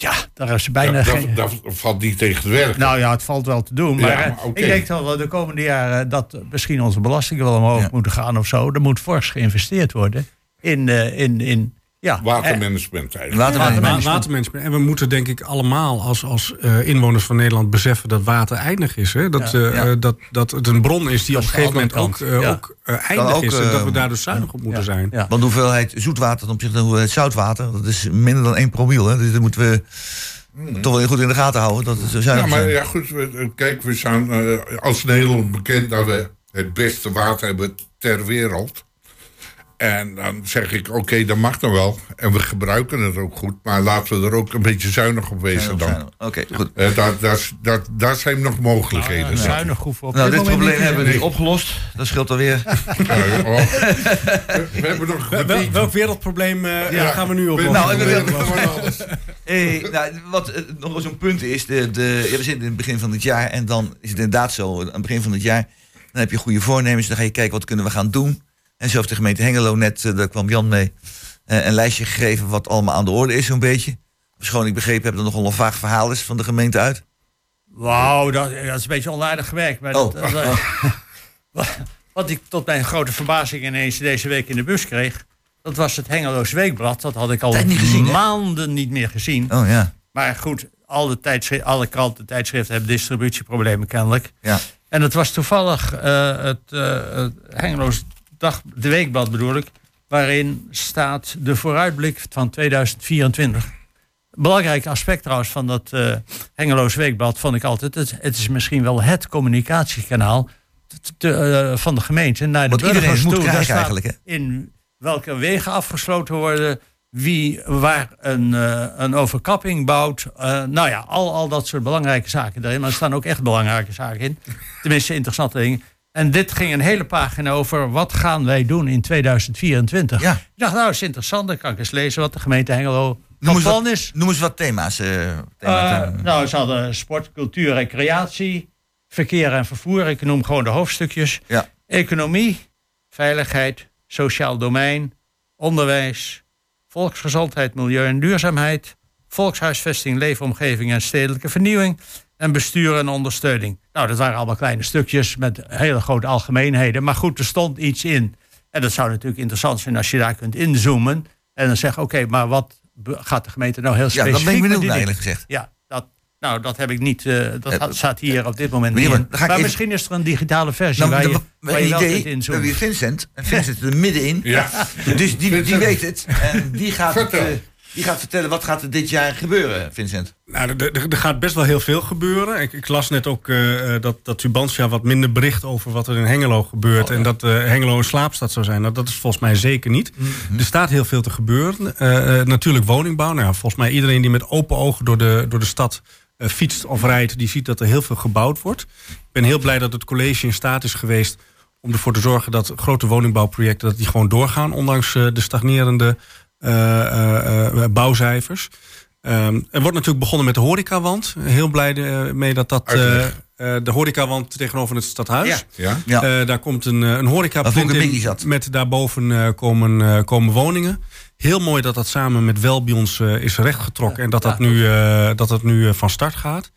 Ja, daar is bijna Dat, geen... dat, valt niet tegen te werken. Nou ja, het valt wel te doen. Maar, Ja, eh, maar ik denk dat we de komende jaren dat misschien onze belastingen wel omhoog Ja. moeten gaan of zo. Er moet fors geïnvesteerd worden in, eh, in, in ja, Watermanagement eigenlijk. Watermanagement. Wa- Watermanagement. En we moeten denk ik allemaal als, als eh, inwoners van Nederland beseffen dat water eindig is. Hè? Dat, Ja. eh, Ja. eh, dat, dat het een bron is die Dat op een gegeven moment ook, eh, eh, eindig ook, is. En dat we daar dus zuinig op moeten ja. zijn. Ja. Want de hoeveelheid zoetwater ten opzichte van de hoeveelheid zoutwater, dat is minder dan 1 promiel. Hè? Dus dat moeten we toch wel goed in de gaten houden. Dat het Ja, maar zijn. ja, goed. we- Kijk, we zijn als Nederland bekend dat we het beste water hebben ter wereld. En dan zeg ik, oké, dat mag dan wel. En we gebruiken het ook goed. Maar laten we er ook een beetje zuinig op wezen Zijn dan. Oké, goed. Eh, daar, daar, is- daar, daar zijn nog mogelijkheden. ik. zuinig hoeven op Nou, dit probleem niet hebben we dus opgelost. Dat scheelt alweer. Ja, oh. we, we hebben nog Wel- wel- welk wereldprobleem eh, Ja. gaan we nu oplossen? Nou, en we willen willen- gewoon alles. Hey, nou, wat eh, nog eens een punt is, de, de, ja, we zitten in het begin van het jaar en dan is het inderdaad zo, aan het begin van het jaar, dan heb je goede voornemens, dan ga je kijken wat kunnen we gaan doen. En zo heeft de gemeente Hengelo net, eh, daar kwam Jan mee, eh, een lijstje gegeven wat allemaal aan de orde is zo'n beetje. Schoon ik begrepen heb dat er nogal een vaag verhaal is van de gemeente uit. Wauw, dat, dat is een beetje onaardig gewerkt. Maar Oh. dat, dat- wat- wat ik tot mijn grote verbazing ineens deze week in de bus kreeg... dat was het Hengeloos Weekblad. Dat had ik al Tijd niet gezien, hè? maanden niet meer gezien. Oh ja, Maar goed, alle, tijdschri- alle kranten, tijdschriften hebben distributieproblemen kennelijk. ja. En het was toevallig eh, het, eh het Hengeloos Dag, de Weekblad bedoel ik... waarin staat de vooruitblik van 2024. Belangrijk aspect trouwens van dat eh Hengeloos Weekblad vond ik altijd... Het, het is misschien wel het communicatiekanaal te- te- eh, van de gemeente naar de Wat iedereen burgers moet toe. Krijgen eigenlijk, hè? In welke wegen afgesloten worden, wie waar een, eh, een overkapping bouwt. nou ja, al, al dat soort belangrijke zaken erin. Maar er staan ook echt belangrijke zaken in. Tenminste, interessante dingen. En dit ging een hele pagina over wat gaan wij doen in 2024. Ja. Ik dacht, nou, is interessant. Dan kan ik eens lezen wat de gemeente Hengelo Noem van plan wat, is. noem eens wat thema's. eh, Eh, nou, ze hadden sport, cultuur, recreatie, verkeer en vervoer. Ik noem gewoon de hoofdstukjes. Ja. Economie, veiligheid, sociaal domein, onderwijs, volksgezondheid, milieu en duurzaamheid, volkshuisvesting, leefomgeving en stedelijke vernieuwing en bestuur en ondersteuning. Nou, dat waren allemaal kleine stukjes met hele grote algemeenheden. Maar goed, er stond iets in. En dat zou natuurlijk interessant zijn als je daar kunt inzoomen en dan zeggen, oké, maar wat gaat de gemeente nou heel ja, specifiek dat ben ik benieuwd eerlijk gezegd. Ja, dat, nou, dat heb ik niet. eh, dat Eh, had- staat hier op dit moment meneer, niet. maar even- misschien is er een digitale versie Nou, waar de- je, waar je wel idee, kunt we inzoomen. Vincent. En Vincent zit er middenin. Ja. Dus die, die weet het. En die gaat, het. Die gaat vertellen wat gaat er dit jaar gebeuren, Vincent. Nou, er, gaat best wel heel veel gebeuren. Ik, ik las net ook eh, dat, dat Tubantia wat minder bericht over wat er in Hengelo gebeurt. En dat eh, Hengelo een slaapstad zou zijn. Nou, dat is volgens mij zeker niet. Er staat heel veel te gebeuren. Natuurlijk woningbouw. Nou, ja, volgens mij iedereen die met open ogen door de, door de stad fietst of rijdt... die ziet dat er heel veel gebouwd wordt. Ik ben heel blij dat het college in staat is geweest... om ervoor te zorgen dat grote woningbouwprojecten dat die gewoon doorgaan... ondanks de stagnerende bouwcijfers. Ehm, er wordt natuurlijk begonnen met de horecawand. Heel blij eh, mee dat dat... eh, eh, de horecawand tegenover het stadhuis. Ja. Ja? Eh, daar komt een, eh, een horeca Waar vroeger plint Mickey in zat. met daarboven eh, komen, eh, komen woningen. Heel mooi dat dat samen met Welbions eh, is rechtgetrokken en dat dat nu, eh, dat dat nu eh, van start gaat.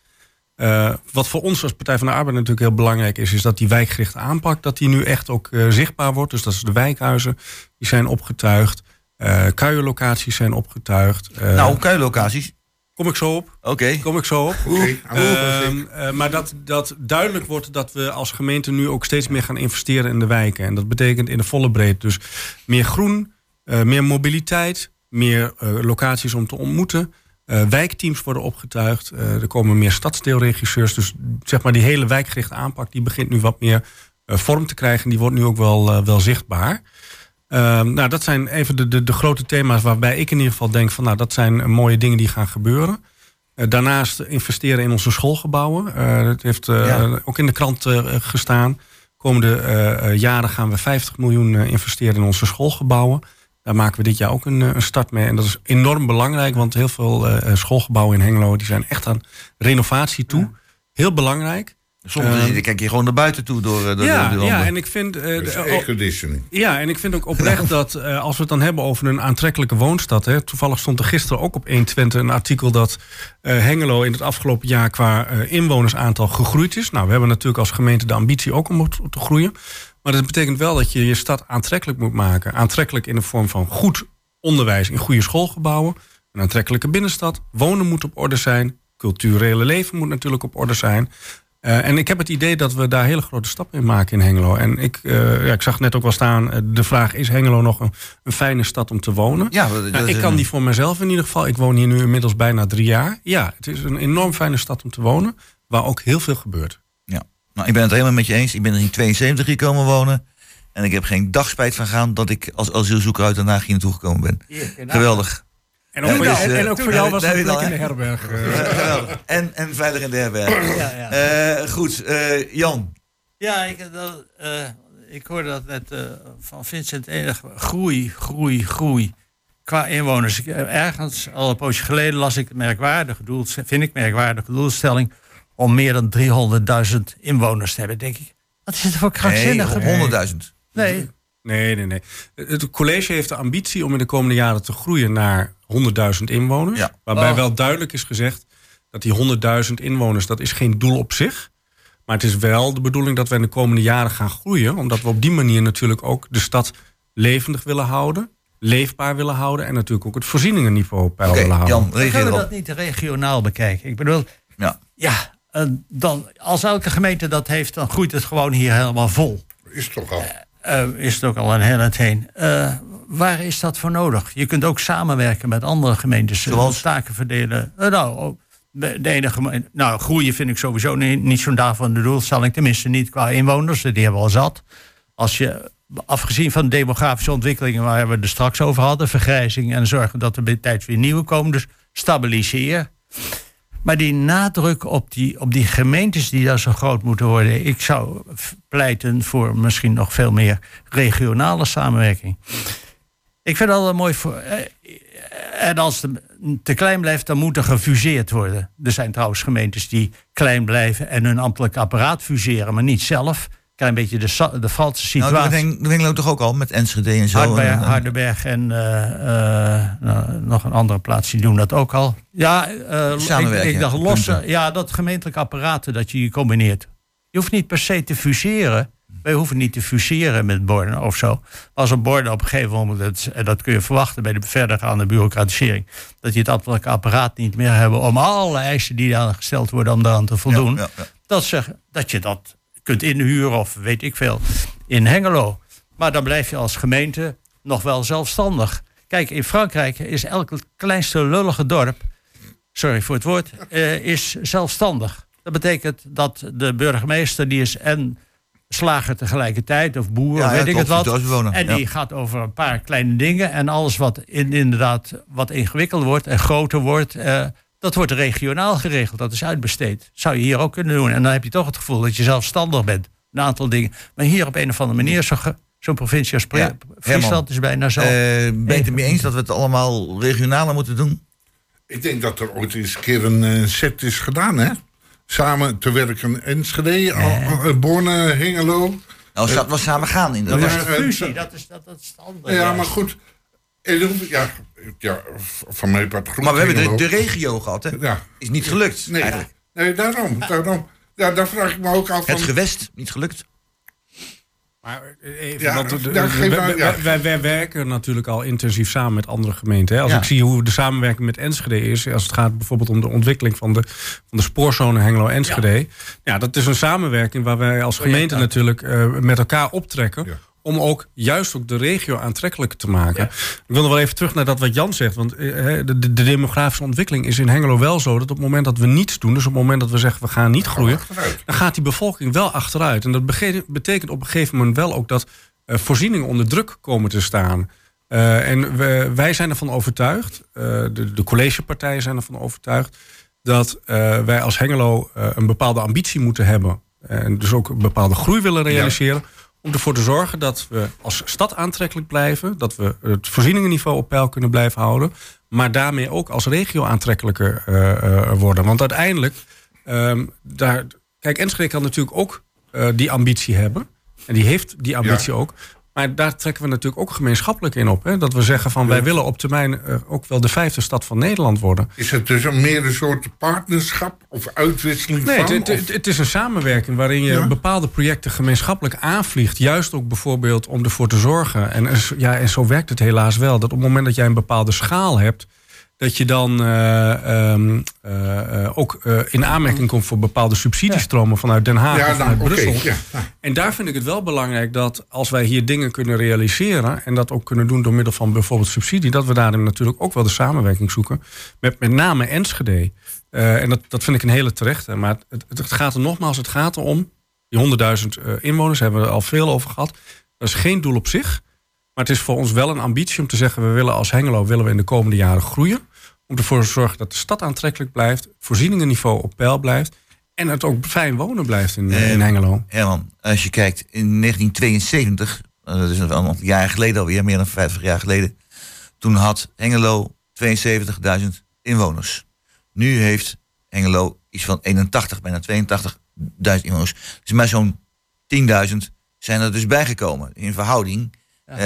Eh, wat voor ons als Partij van de Arbeid natuurlijk heel belangrijk is, is dat die wijkgerichte aanpak, dat die nu echt ook eh, zichtbaar wordt. Dus dat is de wijkhuizen, die zijn opgetuigd. Eh kuierlocaties zijn opgetuigd. Eh, nou, kuillocaties. kom ik zo op. Oké. Kom ik zo op. Oké. Ehm, eh, maar dat, dat duidelijk wordt dat we als gemeente nu ook steeds meer gaan investeren in de wijken. En dat betekent in de volle breedte. Dus meer groen, eh, meer mobiliteit, meer eh, locaties om te ontmoeten. Eh, wijkteams worden opgetuigd. Eh, er komen meer stadsdeelregisseurs. Dus zeg maar die hele wijkgerichte aanpak die begint nu wat meer vorm te krijgen. Die wordt nu ook wel, wel zichtbaar. Ehm, nou, dat zijn even de, de, de grote thema's waarbij ik in ieder geval denk van nou, dat zijn mooie dingen die gaan gebeuren. Eh, daarnaast investeren in onze schoolgebouwen. Eh, dat heeft eh, Ja. ook in de krant gestaan. Komende jaren gaan we 50 miljoen investeren in onze schoolgebouwen. Daar maken we dit jaar ook een, een start mee. En dat is enorm belangrijk, want heel veel schoolgebouwen in Hengelo die zijn echt aan renovatie toe. Heel belangrijk. Sommige Ehm, kijk je gewoon naar buiten toe door, eh, door ja, de, de ja, en ik vind. eh, Dus airconditioning. ja, en ik vind ook oprecht dat eh, als we het dan hebben over een aantrekkelijke woonstad. Hè, toevallig stond er gisteren ook op 120 een artikel dat eh, Hengelo in het afgelopen jaar qua eh, inwonersaantal gegroeid is. Nou, we hebben natuurlijk als gemeente de ambitie ook om te groeien. Maar dat betekent wel dat je je stad aantrekkelijk moet maken. Aantrekkelijk in de vorm van goed onderwijs in goede schoolgebouwen. Een aantrekkelijke binnenstad. Wonen moet op orde zijn. Culturele leven moet natuurlijk op orde zijn. Eh, en ik heb het idee dat we daar hele grote stappen in maken in Hengelo. En ik, eh, ja, ik zag net ook wel staan, eh, de vraag is Hengelo nog een, een fijne stad om te wonen? Ja, dat- Nou, ik kan die voor mezelf in ieder geval. Ik woon hier nu inmiddels bijna drie jaar. Ja, het is een enorm fijne stad om te wonen, waar ook heel veel gebeurt. Ja. Nou, ik ben het helemaal met je eens. Ik ben er in 72 hier komen wonen. En ik heb geen dag spijt van gaan dat ik als asielzoeker uit Den Haag hier naartoe gekomen ben. Geweldig. En ook, dus, jou, eh, en ook voor jou was het plek in de herberg. Geweldig. En, en veilig in de herberg. Ja, ja. Eh, goed, eh, Jan. Ja, ik, dat, eh, ik hoorde dat net eh, van Vincent enig. Groei, groei, groei. Qua inwoners. Ik, ergens, al een poosje geleden, las ik de merkwaardige doel, vind ik merkwaardige doelstelling om meer dan 300.000 inwoners te hebben. Denk ik, wat is het voor Nee, krankzinnige? 100.000. Nee, Nee, nee, nee. Het college heeft de ambitie om in de komende jaren te groeien naar 100.000 inwoners. Ja. Waarbij Oh. wel duidelijk is gezegd dat die 100.000 inwoners, dat is geen doel op zich. Maar het is wel de bedoeling dat we in de komende jaren gaan groeien. Omdat we op die manier natuurlijk ook de stad levendig willen houden. Leefbaar willen houden. En natuurlijk ook het voorzieningenniveau op peil willen houden. Jan, Dan reageer kunnen we dat niet regionaal bekijken? Ik bedoel, Ja. ja, eh, dan, als elke gemeente dat heeft, dan groeit het gewoon hier helemaal vol. Is toch al. Eh, is het ook al een heel eind heen. Eh, waar is dat voor nodig? Je kunt ook samenwerken met andere gemeentes. eh, Zoals? taken verdelen. Eh, nou, oh, de gemeente, nou, groeien vind ik sowieso niet, niet zo'n daarvan de doelstelling. Tenminste niet qua inwoners, die hebben we al zat. Als je, afgezien van de demografische ontwikkelingen waar we het er straks over hadden, vergrijzing en zorgen dat er bij tijd weer nieuwe komen, dus stabiliseer. Maar die nadruk op die, op die gemeentes die daar zo groot moeten worden. Ik zou pleiten voor misschien nog veel meer regionale samenwerking. Ik vind dat wel mooi voor. eh, En als het te klein blijft, dan moet er gefuseerd worden. Er zijn trouwens gemeentes die klein blijven en hun ambtelijk apparaat fuseren, maar niet zelf. Een beetje de, de valse Nou, situatie. dat Heng- dat Hengelo toch ook al met Enschede en zo. Hardenberg, En- en- Hardenberg en eh, eh, nou, nog een andere plaats die doen dat ook al. Ja, eh, ik, dacht losse, ja, dat gemeentelijk apparaten dat je je combineert. Je hoeft niet per se te fuseren. Wij hoeven niet te fuseren met borden of zo. Als een borden op een gegeven moment, dat, en dat kun je verwachten bij de verdergaande bureaucratisering, dat je het ambtelijke apparaat niet meer hebben om alle eisen die daar gesteld worden om daaraan te voldoen. Ja, ja. Dat, zeg, dat je dat kunt inhuren of weet ik veel in Hengelo. Maar dan blijf je als gemeente nog wel zelfstandig. Kijk, in Frankrijk is elk kleinste lullige dorp, sorry voor het woord, eh, is zelfstandig. Dat betekent dat de burgemeester die is en slager tegelijkertijd of boer, Ja, ja, weet ik het wat. En ja. die gaat over een paar kleine dingen en alles wat in, inderdaad wat ingewikkeld wordt en groter wordt, eh, dat wordt regionaal geregeld. Dat is uitbesteed. Zou je hier ook kunnen doen. En dan heb je toch het gevoel dat je zelfstandig bent. Een aantal dingen. Maar hier op een of andere manier, zo zo'n provincie als Ja, Friesland is bijna zo. Eh, ben je het ermee eens dat we het allemaal regionaler moeten doen? Ik denk dat er ooit eens een keer een eh, set is gedaan, hè? Samen te werken Enschede, Al- eh, Borne, Hengelo. Nou, dat was samen gaan dat inderdaad. is ja, de fusie, dat is, dat, dat is het andere. Ja, juist. maar goed. Dan- Ja, ja, van mij part. Maar we hebben de, regio gehad, hè? Ja, Is niet gelukt, nee, eigenlijk. nee daarom, daarom. Ja, daar vraag ik me ook af van... Het gewest, niet gelukt. Maar even, Ja, want wij- wij, ja. wij- wij werken natuurlijk al intensief samen met andere gemeenten. Hè. Als Ja. ik zie hoe de samenwerking met Enschede is, als het gaat bijvoorbeeld om de ontwikkeling van de, van de spoorzone Hengelo-Enschede. Ja. dat is een samenwerking waar wij als gemeente natuurlijk eh, met elkaar optrekken. Om ook juist ook de regio aantrekkelijker te maken. Ik wil nog wel even terug naar dat wat Jan zegt. Want eh, de, de, de demografische ontwikkeling is in Hengelo wel zo dat op het moment dat we niets doen, dus op het moment dat we zeggen we gaan niet groeien, dan gaat die bevolking wel achteruit. En dat betekent op een gegeven moment wel ook dat eh, voorzieningen onder druk komen te staan. Eh, en we, wij zijn ervan overtuigd, de, de collegepartijen zijn ervan overtuigd, dat wij als Hengelo een bepaalde ambitie moeten hebben en dus ook een bepaalde groei willen realiseren. Om ervoor te zorgen dat we als stad aantrekkelijk blijven. Dat we het voorzieningenniveau op peil kunnen blijven houden. Maar daarmee ook als regio aantrekkelijker eh, eh, worden. Want uiteindelijk, ehm, daar, kijk, Enschede kan natuurlijk ook eh, die ambitie hebben. En die heeft die ambitie ook. Maar daar trekken we natuurlijk ook gemeenschappelijk in op. Hè? Dat we zeggen van wij willen op termijn eh, ook wel de vijfde stad van Nederland worden. Is het dus een meer een soort partnerschap of uitwisseling Nee, van? het, is een samenwerking waarin je Ja. bepaalde projecten gemeenschappelijk aanvliegt. Juist ook bijvoorbeeld om ervoor te zorgen. En, ja, en zo werkt het helaas wel. Dat op het moment dat jij een bepaalde schaal hebt. Dat je dan eh, ehm, eh, eh, ook in aanmerking komt voor bepaalde subsidiestromen vanuit Den Haag Ja, of vanuit nou, Brussel. ja. En daar vind ik het wel belangrijk dat als wij hier dingen kunnen realiseren. en dat ook kunnen doen door middel van bijvoorbeeld subsidie. dat we daarin natuurlijk ook wel de samenwerking zoeken. Met met name Enschede. En dat, dat vind ik een hele terechte. Maar het, het, gaat er nogmaals, het gaat erom. Die 100.000 eh, inwoners hebben we er al veel over gehad. Dat is geen doel op zich. Maar het is voor ons wel een ambitie om te zeggen... we willen als Hengelo willen we in de komende jaren groeien. Om ervoor te zorgen dat de stad aantrekkelijk blijft. Voorzieningenniveau op peil blijft. En het ook fijn wonen blijft in, Eh, in Hengelo. Herman, als je kijkt in 1972, eh, dat is een aantal jaren geleden alweer, meer dan 50 jaar geleden. Toen had Hengelo 72.000 inwoners. Nu heeft Hengelo iets van 81, bijna 82.000 inwoners. Dus maar zo'n 10.000 zijn er dus bijgekomen. In verhouding eh,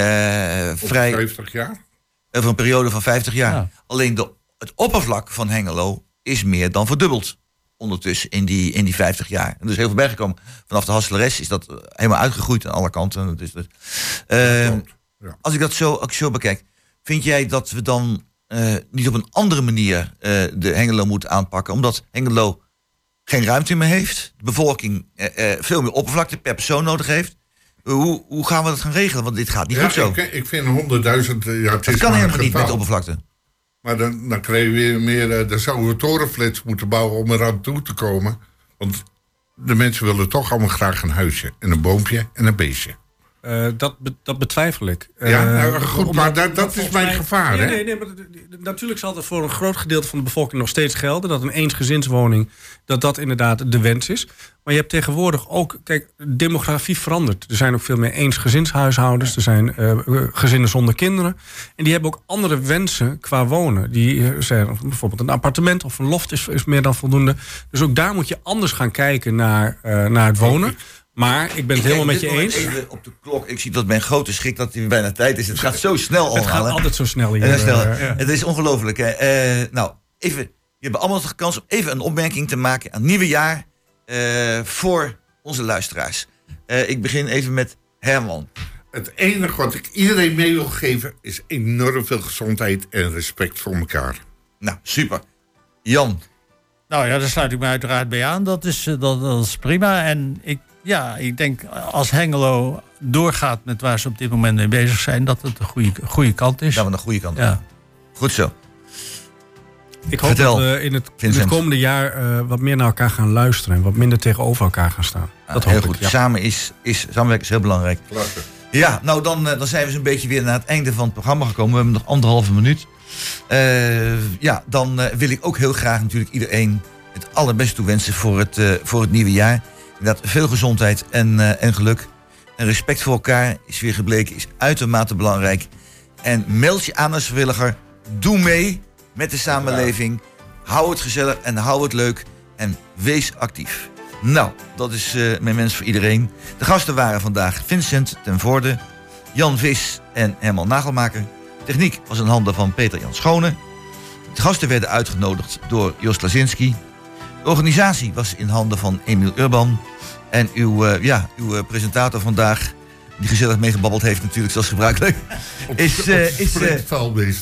vrij 50 jaar? over een periode van 50 jaar. Ja. Alleen de, het oppervlak van Hengelo is meer dan verdubbeld. Ondertussen in die, in die 50 jaar. En er is heel veel bijgekomen. Vanaf de Hasseleres is dat eh, helemaal uitgegroeid aan alle kanten. Dat is dus, eh, klopt, ja. Als ik dat zo, ik zo bekijk, vind jij dat we dan eh, niet op een andere manier eh, de Hengelo moeten aanpakken? Omdat Hengelo geen ruimte meer heeft, de bevolking veel meer oppervlakte per persoon nodig heeft. Hoe, hoe gaan we dat gaan regelen? Want dit gaat niet Ja, goed zo. ik, ik vind 100.000... eh, Ja, het Dat is kan helemaal niet met de oppervlakte. Maar dan, dan je weer meer... eh, dan zouden we torenflats moeten bouwen om eraan toe te komen. Want de mensen willen toch allemaal graag een huisje. En een boompje en een beestje. Eh, dat, be- dat betwijfel ik. Ja, Eh, nou, goed, omdat- maar dat- dat is mijn gevaar, Nee, hè? nee, nee, maar natuurlijk zal het voor een groot gedeelte van de bevolking nog steeds gelden. Dat een eensgezinswoning, dat dat inderdaad de wens is. Maar je hebt tegenwoordig ook, kijk, demografie verandert. Er zijn ook veel meer eensgezinshuishoudens. Er zijn eh, eh, gezinnen zonder kinderen. En die hebben ook andere wensen qua wonen. Die eh, zijn bijvoorbeeld een appartement of een loft is, is meer dan voldoende. Dus ook daar moet je anders gaan kijken naar, eh, naar het wonen. Maar ik ben het helemaal met je eens. Even op de klok. Ik zie dat mijn grote schrik dat hij bijna tijd is. Het gaat zo snel Het allemaal. gaat altijd zo snel hier. Snel. eh, ja. Het is ongelooflijk. hè. Eh, nou, even. Je hebt allemaal de kans om even een opmerking te maken aan het nieuwe jaar eh, voor onze luisteraars. Eh, ik begin even met Herman. Het enige wat ik iedereen mee wil geven... is enorm veel gezondheid en respect voor elkaar. Nou, super. Jan. Nou ja, daar sluit ik me uiteraard bij aan. Dat is, dat, dat is prima. En ik, ja, ik denk als Hengelo doorgaat met waar ze op dit moment mee bezig zijn, dat het de goede, goede kant is. We naar de goede kant. Ja. Goed zo. Ik hoop Vertel, dat we in het, in het Vincent. komende jaar eh, wat meer naar elkaar gaan luisteren. En wat minder tegenover elkaar gaan staan. dat Ah, heel hoop goed. ik. Ja. Samen is, is, samenwerken is heel belangrijk. Klasse. Ja, nou dan, eh, dan zijn we zo'n beetje weer naar het einde van het programma gekomen. We hebben nog anderhalve minuut. Eh, ja, dan wil ik ook heel graag natuurlijk iedereen het allerbeste toewensen voor het, eh, voor het nieuwe jaar. Inderdaad, veel gezondheid en, eh, en geluk. En respect voor elkaar is weer gebleken, is uitermate belangrijk. En meld je aan als vrijwilliger. Doe mee met de samenleving. Hou het gezellig en hou het leuk. En wees actief. Nou, dat is eh, mijn wens voor iedereen. De gasten waren vandaag Vincent ten Voorde, Jan Vis en Herman Nagelmaker. Techniek was in handen van Peter Jan Schone. De gasten werden uitgenodigd door Jos Lazinski. De organisatie was in handen van Emiel Urban. En uw, eh, ja, uw eh, presentator vandaag, die gezellig meegebabbeld heeft natuurlijk zoals gebruikelijk, is, eh, is,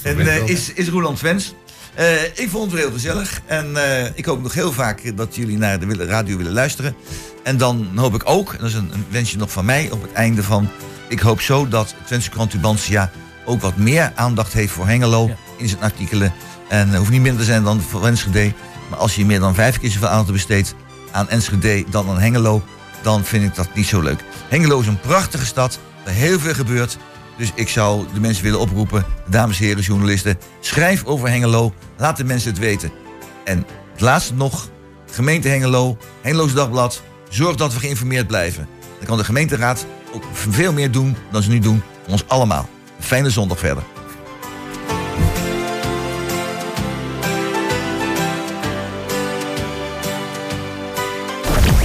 en, is, is Roland Vens. Eh, ik vond het weer heel gezellig. En eh, ik hoop nog heel vaak dat jullie naar de radio willen luisteren. En dan hoop ik ook, en dat is een, een wensje nog van mij op het einde van... Ik hoop zo dat Twentse Krant Tubantia ook wat meer aandacht heeft voor Hengelo Ja. in zijn artikelen. En het hoeft niet minder te zijn dan voor Enschede. Maar als je meer dan vijf keer zoveel aandacht besteedt aan Enschede dan aan Hengelo... dan vind ik dat niet zo leuk. Hengelo is een prachtige stad, waar heel veel gebeurt... Dus ik zou de mensen willen oproepen, dames en heren journalisten, schrijf over Hengelo, laat de mensen het weten. En het laatste nog, gemeente Hengelo, Hengeloos Dagblad, Zorg dat we geïnformeerd blijven. Dan kan de gemeenteraad ook veel meer doen dan ze nu doen voor ons allemaal. Een fijne zondag verder.